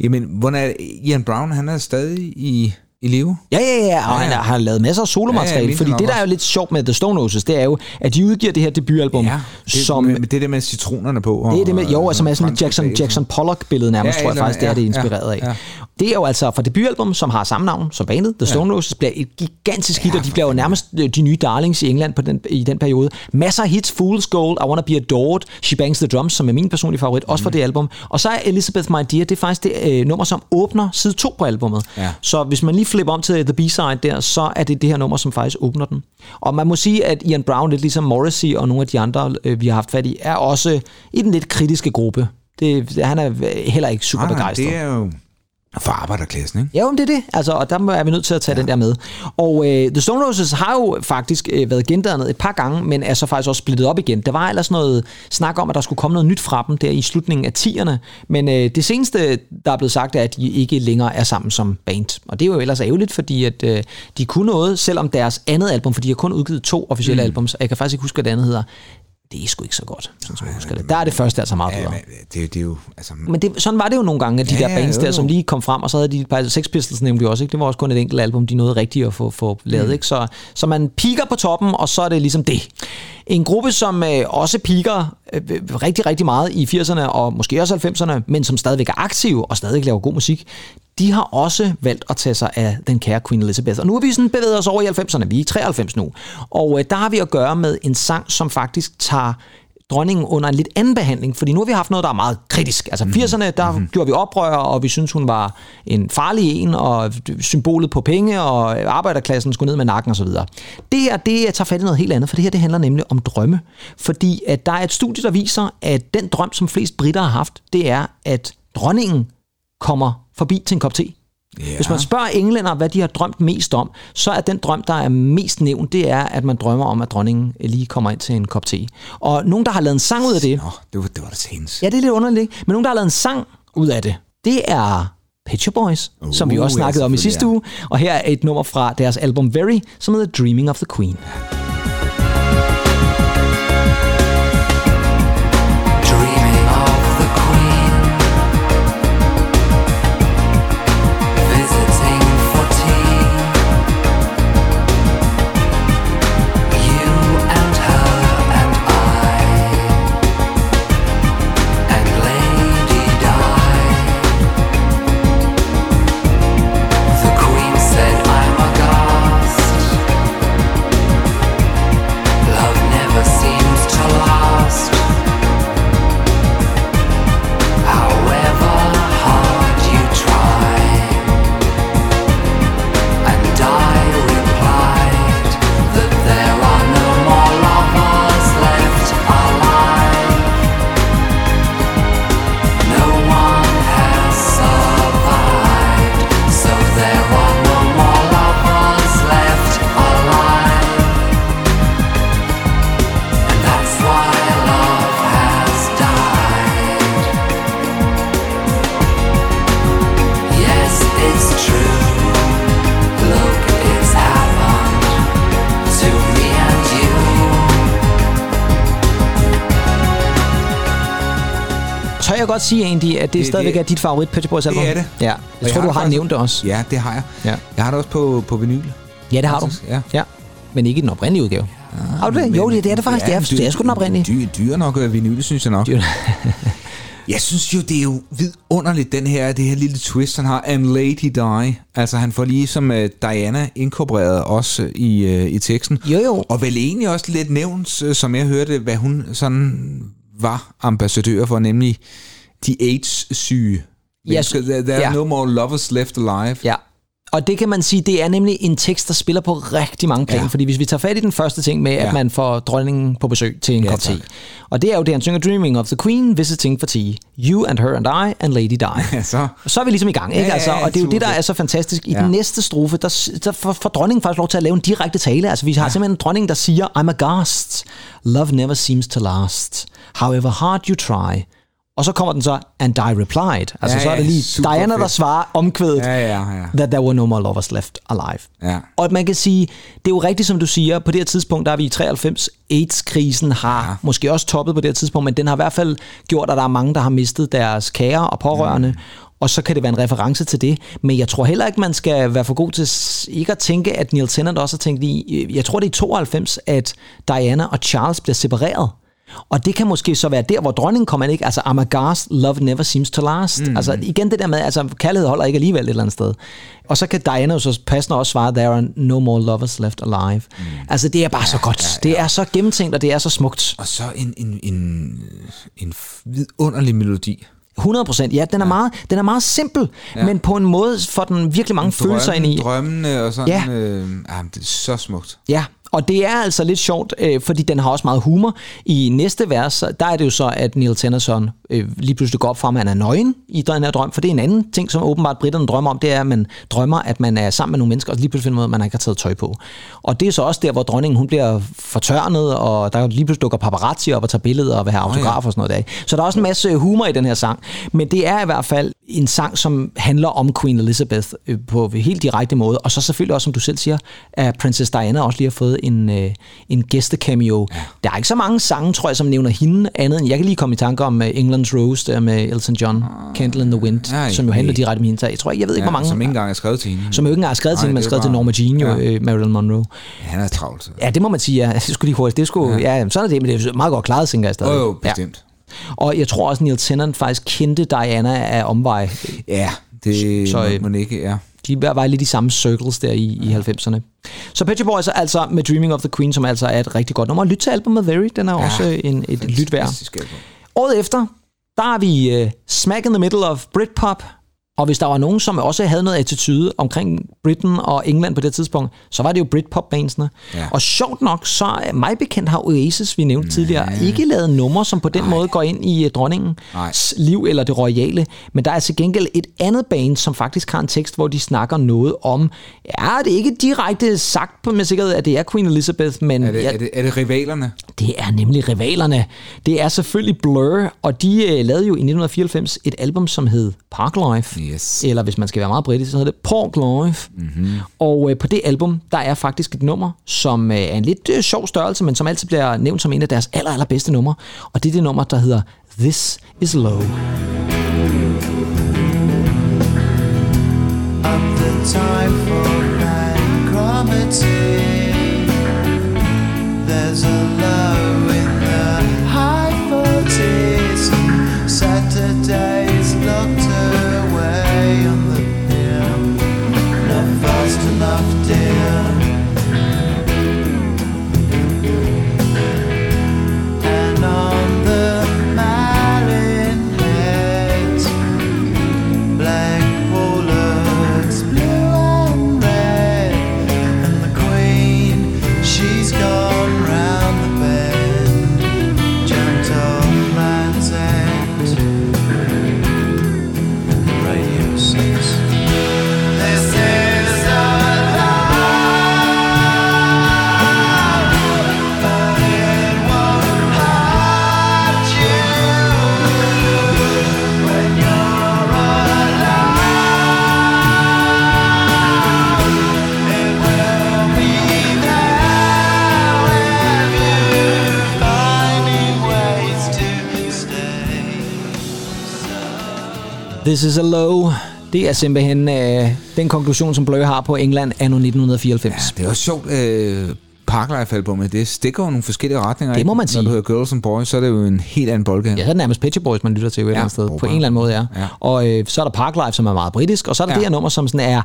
Jamen, hvordan er Ian Brown, han er stadig i, i live? Ja, ja, ja, og Ja, han ja. har lavet masser af solomateriale, Ja, ja, ja, det fordi det, der er jo lidt sjovt med The Stone Roses, det er jo, at de udgiver det her debutalbum, Ja, det, som... med, det der med citronerne på. Og, Det er det med, jo, og altså med sådan Jackson. Jackson Pollock-billede nærmest, Ja, tror jeg faktisk, det er det er ja, inspireret af. ja. Det er jo altså fra debutalbum, som har samme navn som bandet, The Stone Roses, bliver et gigantisk hit, og de bliver jo nærmest øh, de nye darlings i England på den, i den periode. Masser af hits, Fool's Gold, I Wanna Be Adored, She Bangs the Drums, som er min personlige favorit, også Mhm. fra det album. Og så er Elizabeth My Dear, det er faktisk det øh, nummer, som åbner side 2 på albummet. Ja. Så hvis man lige flipper om til The B-side der, så er det det her nummer, som faktisk åbner den. Og man må sige, at Ian Brown, lidt ligesom Morrissey og nogle af de andre, øh, vi har haft fat i, er også i den lidt kritiske gruppe. Det, han er heller ikke super nej, begejstret. det er jo... For arbejderklassen, ikke? Ja, men det er det. Altså, og der er vi nødt til at tage ja. den der med. Og øh, The Stone Roses har jo faktisk øh, været gendannet et par gange, men er så faktisk også splittet op igen. Der var ellers noget snak om, at der skulle komme noget nyt fra dem der i slutningen af 10'erne. Men øh, det seneste, der er blevet sagt, er, at de ikke længere er sammen som band. Og det er jo ellers ærgerligt, fordi at, øh, de kunne noget, selvom deres andet album, for de har kun udgivet to officielle mm. albums, og jeg kan faktisk ikke huske, hvad det andet hedder, det er sgu ikke så godt, sådan som jeg husker det. Der er det første altså meget bedre. det, det er jo... Altså, Men det, sådan var det jo nogle gange, at de Ja, der bands der, som lige kom frem, og så havde de bare Sex Pistols nemlig også, ikke? Det var også kun et enkelt album, de nåede rigtigt at få, få lavet, mm. ikke? Så, så man piker på toppen, og så er det ligesom det. En gruppe, som øh, også piker øh, rigtig, rigtig meget i 80'erne og måske også 90'erne, men som stadigvæk er aktive og stadig laver god musik, de har også valgt at tage sig af den kære Queen Elizabeth. Og nu har vi sådan bevæget os over i 90'erne. Vi er i 93 nu. Og øh, der har vi at gøre med en sang, som faktisk tager dronningen under en lidt anden behandling, fordi nu har vi haft noget, der er meget kritisk. Altså 80'erne, der mm-hmm. gjorde vi oprør, og vi synes hun var en farlig en, og symbolet på penge, og arbejderklassen skulle ned med nakken osv. Det her, det tager fat i noget helt andet, for det her, det handler nemlig om drømme. Fordi at der er et studie, der viser, at den drøm, som flest britter har haft, det er, at dronningen kommer forbi til en kop te. Ja. Hvis man spørger englænder, hvad de har drømt mest om, så er den drøm, der er mest nævnt, det er, at man drømmer om, at dronningen lige kommer ind til en kop te. Og nogen, der har lavet en sang ud af det, Nå, det var, det var til hendes. ja, det er lidt underligt, men nogen, der har lavet en sang ud af det, det er Pet Shop Boys, uh, som vi også ja, snakkede om i sidste ja. uge. Og her er et nummer fra deres album Very, som hedder Dreaming of the Queen. Dreaming jeg godt sige, Andy, at det, det stadigvæk det- er dit favorit Pet Boys album? Det er det. Ja, Og jeg tror, har du har faktisk- nævnt det også. Ja, det har jeg. Ja. Jeg har det også på, på vinyl. Ja, det har du. Faktisk, ja. ja. Men ikke i den oprindelige udgave. Har du det? Jo, det, det er det faktisk. det, er, det er sgu den oprindelige. Dyr, dyr nok øh, vinyl, synes jeg nok. Dyr. jeg synes jo, det er jo vidunderligt, den her, det her lille twist, han har. And Lady Di. Altså, han får lige som uh, Diana inkorporeret også i, uh, i teksten. Jo, jo. Og vel egentlig også lidt nævnt, øh, som jeg hørte, hvad hun sådan var ambassadør for, nemlig de AIDS-syge. Mennesker. there, there ja. are no more lovers left alive. Ja. Og det kan man sige, det er nemlig en tekst, der spiller på rigtig mange planer. Ja. Fordi hvis vi tager fat i den første ting med, ja. At man får dronningen på besøg til en Ja, kop te. Og det er jo det, han synger Dreaming of the Queen, Visiting for Tea. You and her and I and Lady Di. Ja, så. Så er vi ligesom i gang, ikke? Ja, ja, altså, og det er jo det, der er så fantastisk. I ja. Den næste strofe, der, der får, får dronningen faktisk lov til at lave en direkte tale. Altså, vi har ja. simpelthen en dronning, der siger, I'm aghast. Love never seems to last. However hard you try. Og så kommer den så, and I replied. Altså, Ja, så er det ja, lige Diana, der fedt. svarer omkvædet, Ja, ja, ja. that there were no more lovers left alive. Ja. Og at man kan sige, det er jo rigtigt, som du siger, på det her tidspunkt, der er vi i 93, AIDS-krisen har ja. måske også toppet på det her tidspunkt, men den har i hvert fald gjort, at der er mange, der har mistet deres kære og pårørende, mm. og så kan det være en reference til det. Men jeg tror heller ikke, man skal være for god til ikke at tænke, at Neil Tennant også har tænkt i, jeg tror det er i 92, at Diana og Charles bliver separeret. Og det kan måske så være der, hvor dronningen kommer ikke? Altså, I'm aghast, love never seems to last. Mm. Altså, igen det der med, altså, kærlighed holder ikke alligevel et eller andet sted. Og så kan Diana jo så passende også svare, there are no more lovers left alive. Mm. Altså, det er bare ja, så godt. Ja, ja. Det er så gennemtænkt, og det er så smukt. Og så en, en, en, en vidunderlig melodi. 100 procent. Ja, den er, ja. Meget, den er meget simpel, ja. men på en måde får den virkelig mange følelser ind i. Drømmende og sådan. Ja. Øh, ah, det er så smukt. Ja, og det er altså lidt sjovt, øh, fordi den har også meget humor. I næste vers, der er det jo så, at Neil Tennyson øh, lige pludselig går op for, at man er nøgen i den her drøm, for det er en anden ting, som åbenbart britterne drømmer om, det er, at man drømmer, at man er sammen med nogle mennesker, og lige pludselig finder man ud at man ikke har taget tøj på. Og det er så også der, hvor dronningen hun bliver fortørnet, og der lige pludselig dukker paparazzi op og tager billeder og vil have autografer og sådan noget der. Så der er også en masse humor i den her sang, men det er i hvert fald en sang, som handler om Queen Elizabeth øh, på helt direkte måde, og så selvfølgelig også, som du selv siger, at Princess Diana også lige har fået en, øh, en gæstecameo. Ja. Der er ikke så mange sange, tror jeg, som nævner hende andet end, jeg kan lige komme i tanke om uh, England's Rose der med Elton John, Candle in the Wind, Ja, som jo handler direkte om hende. Så jeg tror, jeg ved ikke, hvor mange, Som ikke engang er skrevet til hende. som jo ikke engang er skrevet til Nej, hende, men skrevet til bare- Norma Jean, jo, Ja. ja. Marilyn Monroe. Han er travlt. så. Ja, det må man sige, ja. Det skulle lige hurtigt. Det skulle, ja. ja, sådan er det, men det er meget godt klaret, tænker jeg stadig. Jo, jo, bestemt. Ja. Og jeg tror også, Neil Tennant faktisk kendte Diana af omvej. Ja, det Så, øh, man ikke, ja. De var lidt i samme circles der i, i 90'erne. Så Pet Shop Boys er altså med Dreaming of the Queen, som altså er et rigtig godt nummer. Lyt til albumet Very, den er ja, også en, et lyt værd. Året efter, der er vi uh, smack in the middle of Britpop, og hvis der var nogen, som også havde noget attitude omkring Britain og England på det tidspunkt, så var det jo Britpop-bandsene. Ja. Og sjovt nok, så er mig bekendt har Oasis, vi nævnte tidligere, ikke lavet numre, som på den Nej. måde går ind i uh, dronningens Nej. liv eller det royale. Men der er til gengæld et andet band, som faktisk har en tekst, hvor de snakker noget om, ja, det er ikke direkte sagt på med sikkerhed, at det er Queen Elizabeth, men Er det, ja, er, det, er det rivalerne? det er nemlig rivalerne. Det er selvfølgelig Blur, og de øh, lavede jo i 1994 et album, som hed Park Life. Yes. Eller hvis man skal være meget britisk, så hedder det Pork Life. Mm-hmm. Og øh, på det album, der er faktisk et nummer, som øh, er en lidt øh, sjov størrelse, men som altid bliver nævnt som en af deres aller, allerbedste numre. Og det er det nummer, der hedder This Is Low. Up the time for. There's a This Is A Low. Det er simpelthen øh, den konklusion, som Blur har på England anno 1994. Ja, det er også sjovt. Øh, Parklife-albumet, det stikker jo nogle forskellige retninger. Det må man sige. Når du hører Girls and Boys, så er det jo en helt anden boldgade. Ja, så er det nærmest Shop Boys, man lytter til jo et Ja, andet sted. På en eller anden måde, ja. Ja. Og øh, så er der Parklife, som er meget britisk, og så er der Ja. det her nummer, som sådan er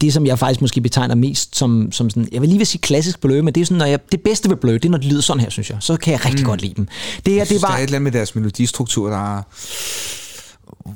det, som jeg faktisk måske betegner mest som, som sådan, jeg vil lige vil sige klassisk blø, men det er sådan, når jeg, det bedste ved blø, det er, når det lyder sådan her, synes jeg. Så kan jeg rigtig mm. godt lide dem. Det her, Jeg synes, det der er var... et eller andet med deres melodistruktur, der er,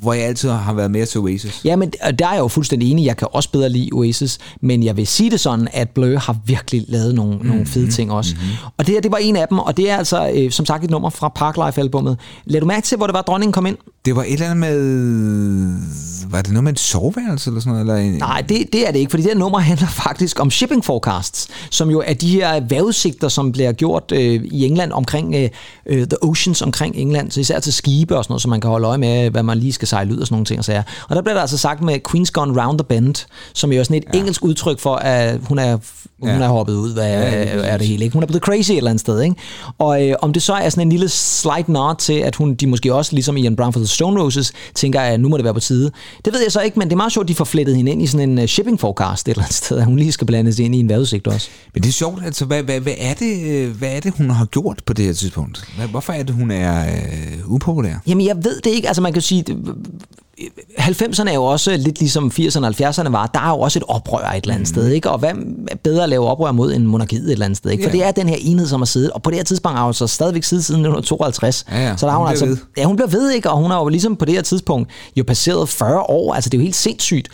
hvor jeg altid har været mere til Oasis. Ja, men der er jeg jo fuldstændig enig. Jeg kan også bedre lide Oasis, men jeg vil sige det sådan, at Blur har virkelig lavet nogle, mm, nogle fede ting også. Mm-hmm. Og det her, det var en af dem, og det er altså, øh, som sagt, et nummer fra Parklife-albummet. Lad du mærke til, hvor det var, dronningen kom ind? Det var et eller andet med... Var det noget med et soveværelse eller sådan noget? Eller en, Nej, det, det er det ikke, fordi det her nummer handler faktisk om shipping forecasts, som jo er de her vejrudsigter, som bliver gjort øh, i England omkring øh, øh, the oceans omkring England, så især til skibe og sådan noget, så man kan holde øje med, hvad man lige skal sejle ud og sådan nogle ting og sager. Og der bliver der altså sagt med Queen's Gone Round the Bend, som jo er sådan et ja. engelsk udtryk for, at hun er, hun Ja. er hoppet ud, hvad Ja, lige er det hele, ikke? Hun er blevet crazy et eller andet sted, ikke? Og øh, om det så er sådan en lille slight nod til, at hun, de måske også, ligesom Ian Brown for the Stone Roses, tænker, at nu må det være på tide. Det ved jeg så ikke, men det er meget sjovt, at de får flettet hende ind i sådan en uh, shipping forecast et eller andet sted, at hun lige skal blandes ind i en vejrudsigt også. Men det er sjovt, altså, hvad, hvad, hvad, er det, øh, hvad er det, hun har gjort på det her tidspunkt? Hvad, hvorfor er det, hun er øh, upopulær? Jamen, jeg ved det ikke. Altså, man kan sige, 90'erne er jo også lidt ligesom 80'erne og 70'erne var. Der er jo også et oprør et eller andet mm. sted, ikke? Og hvad er bedre at lave oprør mod en monarkiet et eller andet sted, ikke? For Ja. det er den her enhed, som har siddet. Og på det her tidspunkt har hun så stadigvæk siddet siden 1952. Ja, ja. Så der Hun hun, altså... ved. Ja, hun bliver ved, ikke? Og hun har jo ligesom på det her tidspunkt jo passeret 40 år. Altså, det er jo helt sindssygt.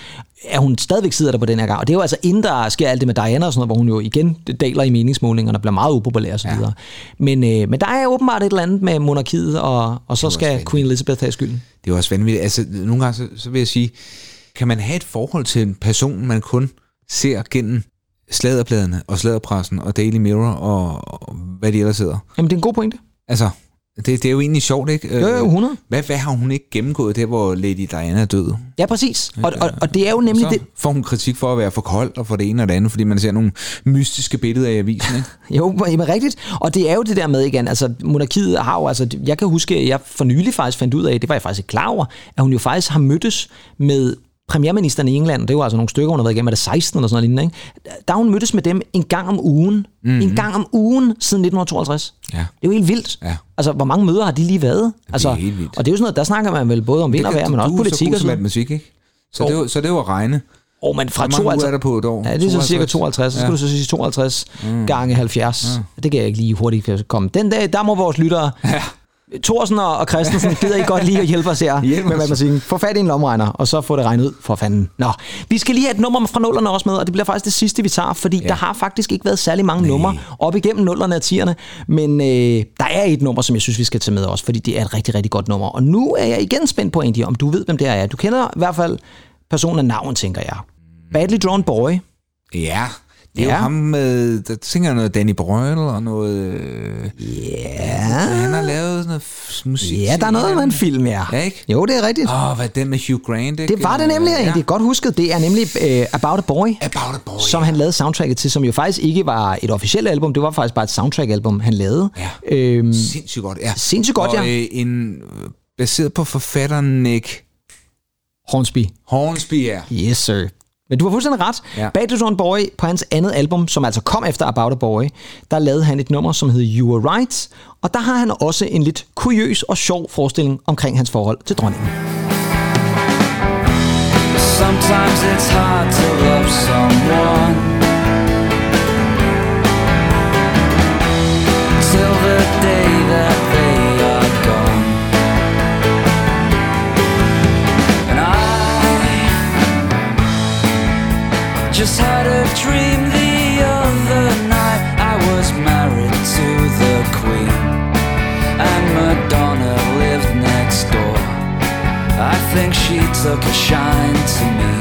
At hun stadigvæk sidder der på den her gang. Og det er jo altså inden der sker alt det med Diana og sådan noget, hvor hun jo igen daler i meningsmålingerne og bliver meget upopulær og så videre. Men, øh, men der er åbenbart et eller andet med monarkiet, og, og så skal Queen Elizabeth have skylden. Det er også vanvittigt. Altså, nogle gange så, så vil jeg sige, kan man have et forhold til en person, man kun ser gennem sladderbladene og sladderpressen og Daily Mirror og, og hvad de ellers hedder? Jamen, det er en god pointe. Altså, det, det er jo egentlig sjovt, ikke? Jo, jo, 100. Hvad, hvad har hun ikke gennemgået der, hvor Lady Diana er død? Ja, præcis. Og, og, og det er jo nemlig så det... får hun kritik for at være for kold og for det ene og det andet, fordi man ser nogle mystiske billeder i avisen, ikke? Jo, men rigtigt. Og det er jo det der med igen, altså monarkiet har jo, altså jeg kan huske, at jeg for nylig faktisk fandt ud af, det var jeg faktisk ikke klar over, at hun jo faktisk har mødtes med premierministeren i England, det er jo altså nogle stykker, hun har været igennem, er det 16 eller sådan noget lignende? Der hun mødtes med dem en gang om ugen. Mm-hmm. En gang om ugen siden 1952. Ja. Det er jo helt vildt. Ja. Altså, hvor mange møder har de lige været? Altså, helt vildt. Og det er jo sådan noget, der snakker man vel både om vind og vejr, men også politik og og så matematik, ikke? Så, det er, jo- så det er jo at regne. Åh, men fra Hvor mange 52 uger er der på et år? Ja, det er så cirka 52. Så skal Ja. du så sige 52 mm. gange 70. Ja. Det kan jeg ikke lige hurtigt komme. Den dag, der må vores lyttere... Ja. Thorsen og Christensen, gider I godt lige at hjælpe os her Hjælp med matematikken. Få fat i en lomregner, og så få det regnet ud for fanden. Nå, vi skal lige have et nummer fra nullerne også med, og det bliver faktisk det sidste, vi tager, fordi ja. der har faktisk ikke været særlig mange numre op igennem nullerne og tierne, men øh, der er et nummer, som jeg synes, vi skal tage med også, fordi det er et rigtig, rigtig godt nummer. Og nu er jeg igen spændt på, Andy, om du ved, hvem det er. Du kender i hvert fald personen af navn, tænker jeg. Badly Drawn Boy. Ja, det er Ja. jo ham med, der tænker noget Danny Boyle og noget... øh, Ja. Han har lavet noget musik. Ja, der er noget med en film, ja. Ja, ikke? Jo, det er rigtigt. Åh, oh, hvad den med Hugh Grant, ikke? Det var det nemlig, ja. det er godt husket. Det er nemlig uh, About a Boy, About a Boy. som han lavede soundtracket til, som jo faktisk ikke var et officielt album, det var faktisk bare et soundtrack-album, han lavede. Ja. Øhm, Sindssygt godt, ja. Sindssygt godt, og, ja. Øh, en, øh, baseret på forfatteren Nick Hornsby. Hornsby, ja. Yes, sir. Men du har fuldstændig ret. Ja. Bad Little Boy på hans andet album, som altså kom efter About a Boy, der lavede han et nummer, som hedder You Are Right, og der har han også en lidt kuriøs og sjov forestilling omkring hans forhold til dronningen. Sometimes it's hard to love someone till the day just had a dream the other night. I was married to the Queen, and Madonna lived next door. I think she took a shine to me,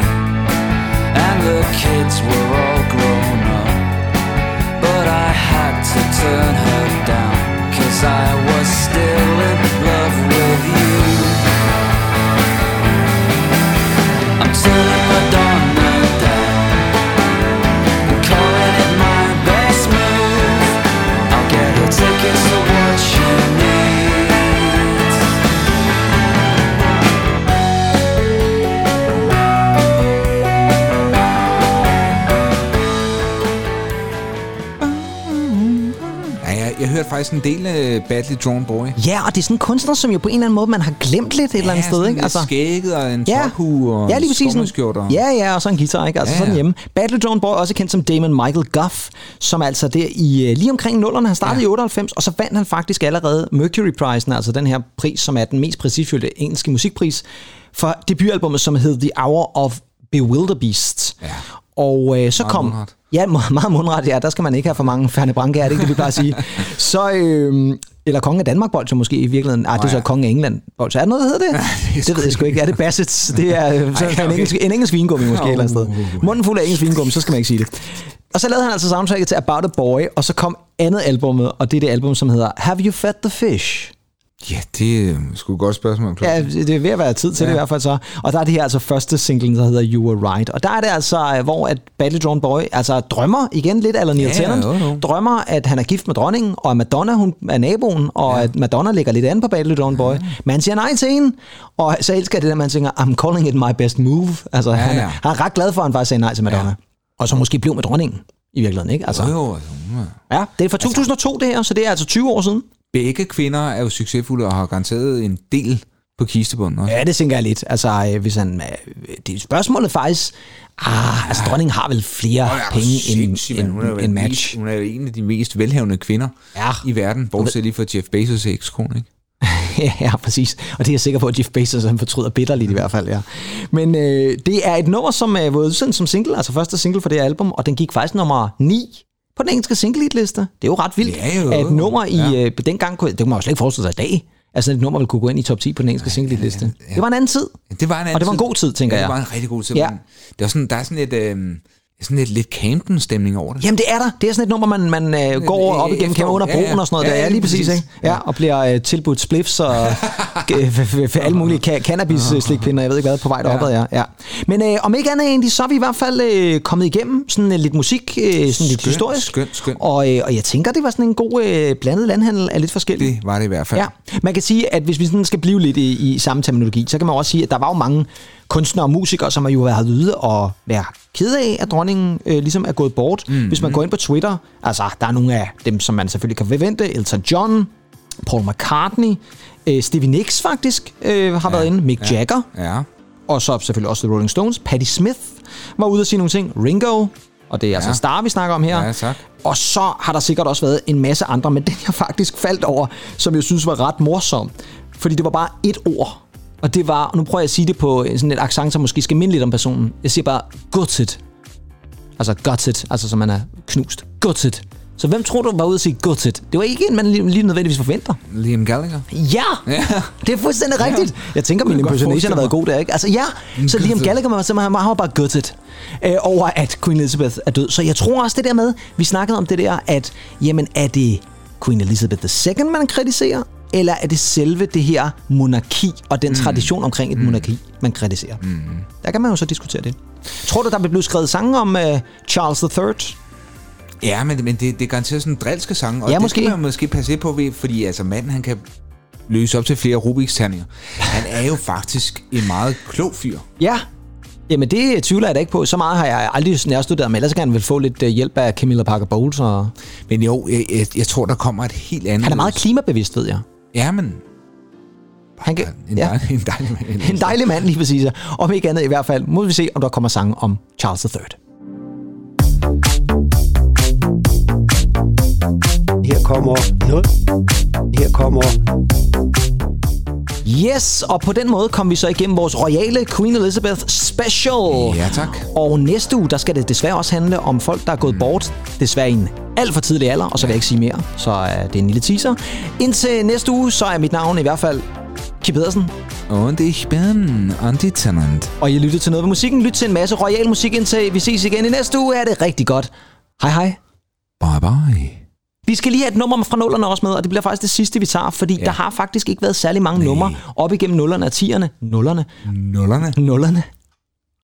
and the kids were all grown up. But I had to turn her down, cause I was still in love with you. I'm faktisk en del af Badly Drawn Boy. Ja, og det er sådan en kunstner, som jo på en eller anden måde, man har glemt lidt et eller andet sted. Ikke? Altså, skægget og en Ja. tophue og ja, lige præcis. Sådan, ja, ja, og så en guitar, ikke? Altså Ja, ja, sådan ja. hjemme. Battle Drone Boy, også kendt som Damon Michael Guff, som altså der i øh, lige omkring nullerne, han startede ja. i 98, og så vandt han faktisk allerede Mercury-prisen, altså den her pris, som er den mest prestigefyldte engelske musikpris, for debutalbummet, som hed The Hour of Bewilderbeast. Ja. Og øh, så Meget kom... mundret. Ja, meget, mundret, ja. Der skal man ikke have for mange Ferne Branke, er det ikke det, vi plejer at sige. Så, øh, eller kongen af Danmark bolcher måske i virkeligheden. Ah, det er så ja. kongen af England bolcher. Er det noget, der hedder det? det ved jeg sgu ikke. Er det Bassets? Det er øh, så Ej, en, okay. engelsk, en engelsk vingummi måske et eller andet sted. Munden fuld af engelsk vingummi, så skal man ikke sige det. Og så lavede han altså soundtracket til About a Boy, og så kom andet albummet, og det er det album, som hedder Have You Fed the Fish? Ja, det er sgu et godt spørgsmål. Ja, det er ved at være tid til ja. det i hvert fald så. Og der er det her altså første single, der hedder You Were Right. Og der er det altså, øh, hvor at Battle Drawn Boy altså drømmer, igen lidt eller Neil Ja, Tennant, jo, jo. drømmer, at han er gift med dronningen, og at Madonna hun er naboen, og ja. at Madonna ligger lidt an på Battle Drawn Boy. Ja. Men han siger nej til hende, og så elsker det der, man tænker, I'm calling it my best move. Altså, ja, han, ja. er, han er ret glad for, at han faktisk sagde nej til Madonna. Ja. Og så måske blev med dronningen i virkeligheden, ikke? Altså, Jo, jo, altså, ja, det er fra 2002 det her, så det er altså 20 år siden. Begge kvinder er jo succesfulde og har garanteret en del på kistebunden også. Ja, det tænker jeg lidt. Altså, øh, hvis han, øh, det er spørgsmålet faktisk, ah, altså dronningen har vel flere Nå, ja, penge end, mand. hun, er end, en end match. hun er jo en af de mest velhavende kvinder Ja. i verden, bortset lige fra Jeff Bezos' ekskone, ikke? ja, præcis. Og det er jeg sikker på, at Jeff Bezos han fortryder bitterligt i hvert fald, ja. Men øh, det er et nummer, som er udsendt som single, altså første single for det album, og den gik faktisk nummer 9 på den engelske single liste. Det er jo ret vildt, Ja, jo. at et nummer i Ja. øh, dengang, kunne- det kunne man jo slet ikke forestille sig i dag, altså et nummer ville kunne gå ind i top 10 på den engelske single liste. Det var en anden tid. Det var en anden Og det var en tid. god tid, tænker ja, jeg. det var en rigtig god tid. Ja. Ja. Det var sådan, der er sådan lidt, øh, sådan lidt, lidt Camden-stemning over det. Jamen det er der. Det er sådan et nummer, man, man øh, går op igennem, kommer under Ja, broen ja. og sådan noget. Ja, der ja, er lige præcis, ikke? Ja, og bliver øh, tilbudt spliffs og øh, alle mulige ca- cannabis-slikpinder, jeg ved ikke hvad, på vej deropad, ja. ja. Men øh, om ikke andet egentlig, så er vi i hvert fald øh, kommet igennem sådan øh, lidt musik, øh, sådan lidt Skønt, historisk. skønt, skønt. Og, øh, og jeg tænker, det var sådan en god øh, blandet landhandel af lidt forskelligt. Det var det i hvert fald. Ja, man kan sige, at hvis vi sådan skal blive lidt i, i samme terminologi, så kan man også sige, at der var jo mange kunstnere og musikere, som har jo været ude og være ked af, at dronningen øh, ligesom er gået bort. Mm-hmm. Hvis man går ind på Twitter, altså der er nogle af dem, som man selvfølgelig kan forvente, Elton John, Paul McCartney, øh, Stevie Nicks faktisk øh, har ja, været inde, Mick ja. Jagger, Ja. og så selvfølgelig også The Rolling Stones. Patti Smith var ude og sige nogle ting. Ringo, og det er altså Ja. Star, vi snakker om her. Ja, tak. Og så har der sikkert også været en masse andre, men den jeg faktisk faldt over, som jeg synes var ret morsom. Fordi det var bare et ord. Og det var, og nu prøver jeg at sige det på sådan et accent, som måske skal minde lidt om personen. Jeg siger bare, gutted. Altså gutted, altså som man er knust. Gutted. Så hvem tror du var ude at sige gutted? Det var ikke en, man lige, lige nødvendigvis forventer. Liam Gallagher. Ja, Ja. det er fuldstændig rigtigt. Jeg tænker, min impersonation har været god der, ikke? Altså ja, så Liam. Gallagher var simpelthen, han var bare gutted øh, over, at Queen Elizabeth er død. Så jeg tror også det der med, vi snakkede om det der, at jamen er det Queen Elizabeth II, man kritiserer, eller er det selve det her monarki og den tradition omkring et monarki, man kritiserer? Mm. Der kan man jo så diskutere det. Tror du, der vil blive skrevet sange om uh, Charles III? Ja, men, men det, det er garanteret sådan en drilske sang, og Ja, det måske. skal man måske passe på ved, fordi altså manden, han kan løse op til flere Rubiks terninger. Han er jo faktisk en meget klog fyr. Ja. Jamen det tvivler jeg da ikke på. Så meget har jeg aldrig nærstuderet, men ellers kan han vel få lidt øh, hjælp af Camilla Parker Bowles. Og... Men jo, jeg, jeg, jeg tror, der kommer et helt andet... Han er meget klimabevidst, ved jeg. Ja, men Han kan, en, ja. dejlig, en dejlig mand. En dejlig mand, lige præcis. Om ikke andet i hvert fald, må vi se, om der kommer sange om Charles III. Her kommer noget. Her kommer Yes, og på den måde kom vi så igennem vores royale Queen Elizabeth special. Ja, tak. Og næste uge, der skal det desværre også handle om folk, der er gået bort. Desværre en alt for tidlig alder, og så vil jeg ikke sige mere. Så uh, det er en lille teaser. Indtil næste uge, så er mit navn i hvert fald Kip Pedersen. Und ich bin Antitenant. Og I lytter til noget ved musikken. Lyt til en masse royal musik indtil vi ses igen i næste uge. Er det rigtig godt. Hej hej. Bye bye. Vi skal lige have et nummer fra nullerne også med, og det bliver faktisk det sidste, vi tager, fordi ja. der har faktisk ikke været særlig mange numre op igennem nullerne og tierne. Nullerne. Nullerne. Nullerne.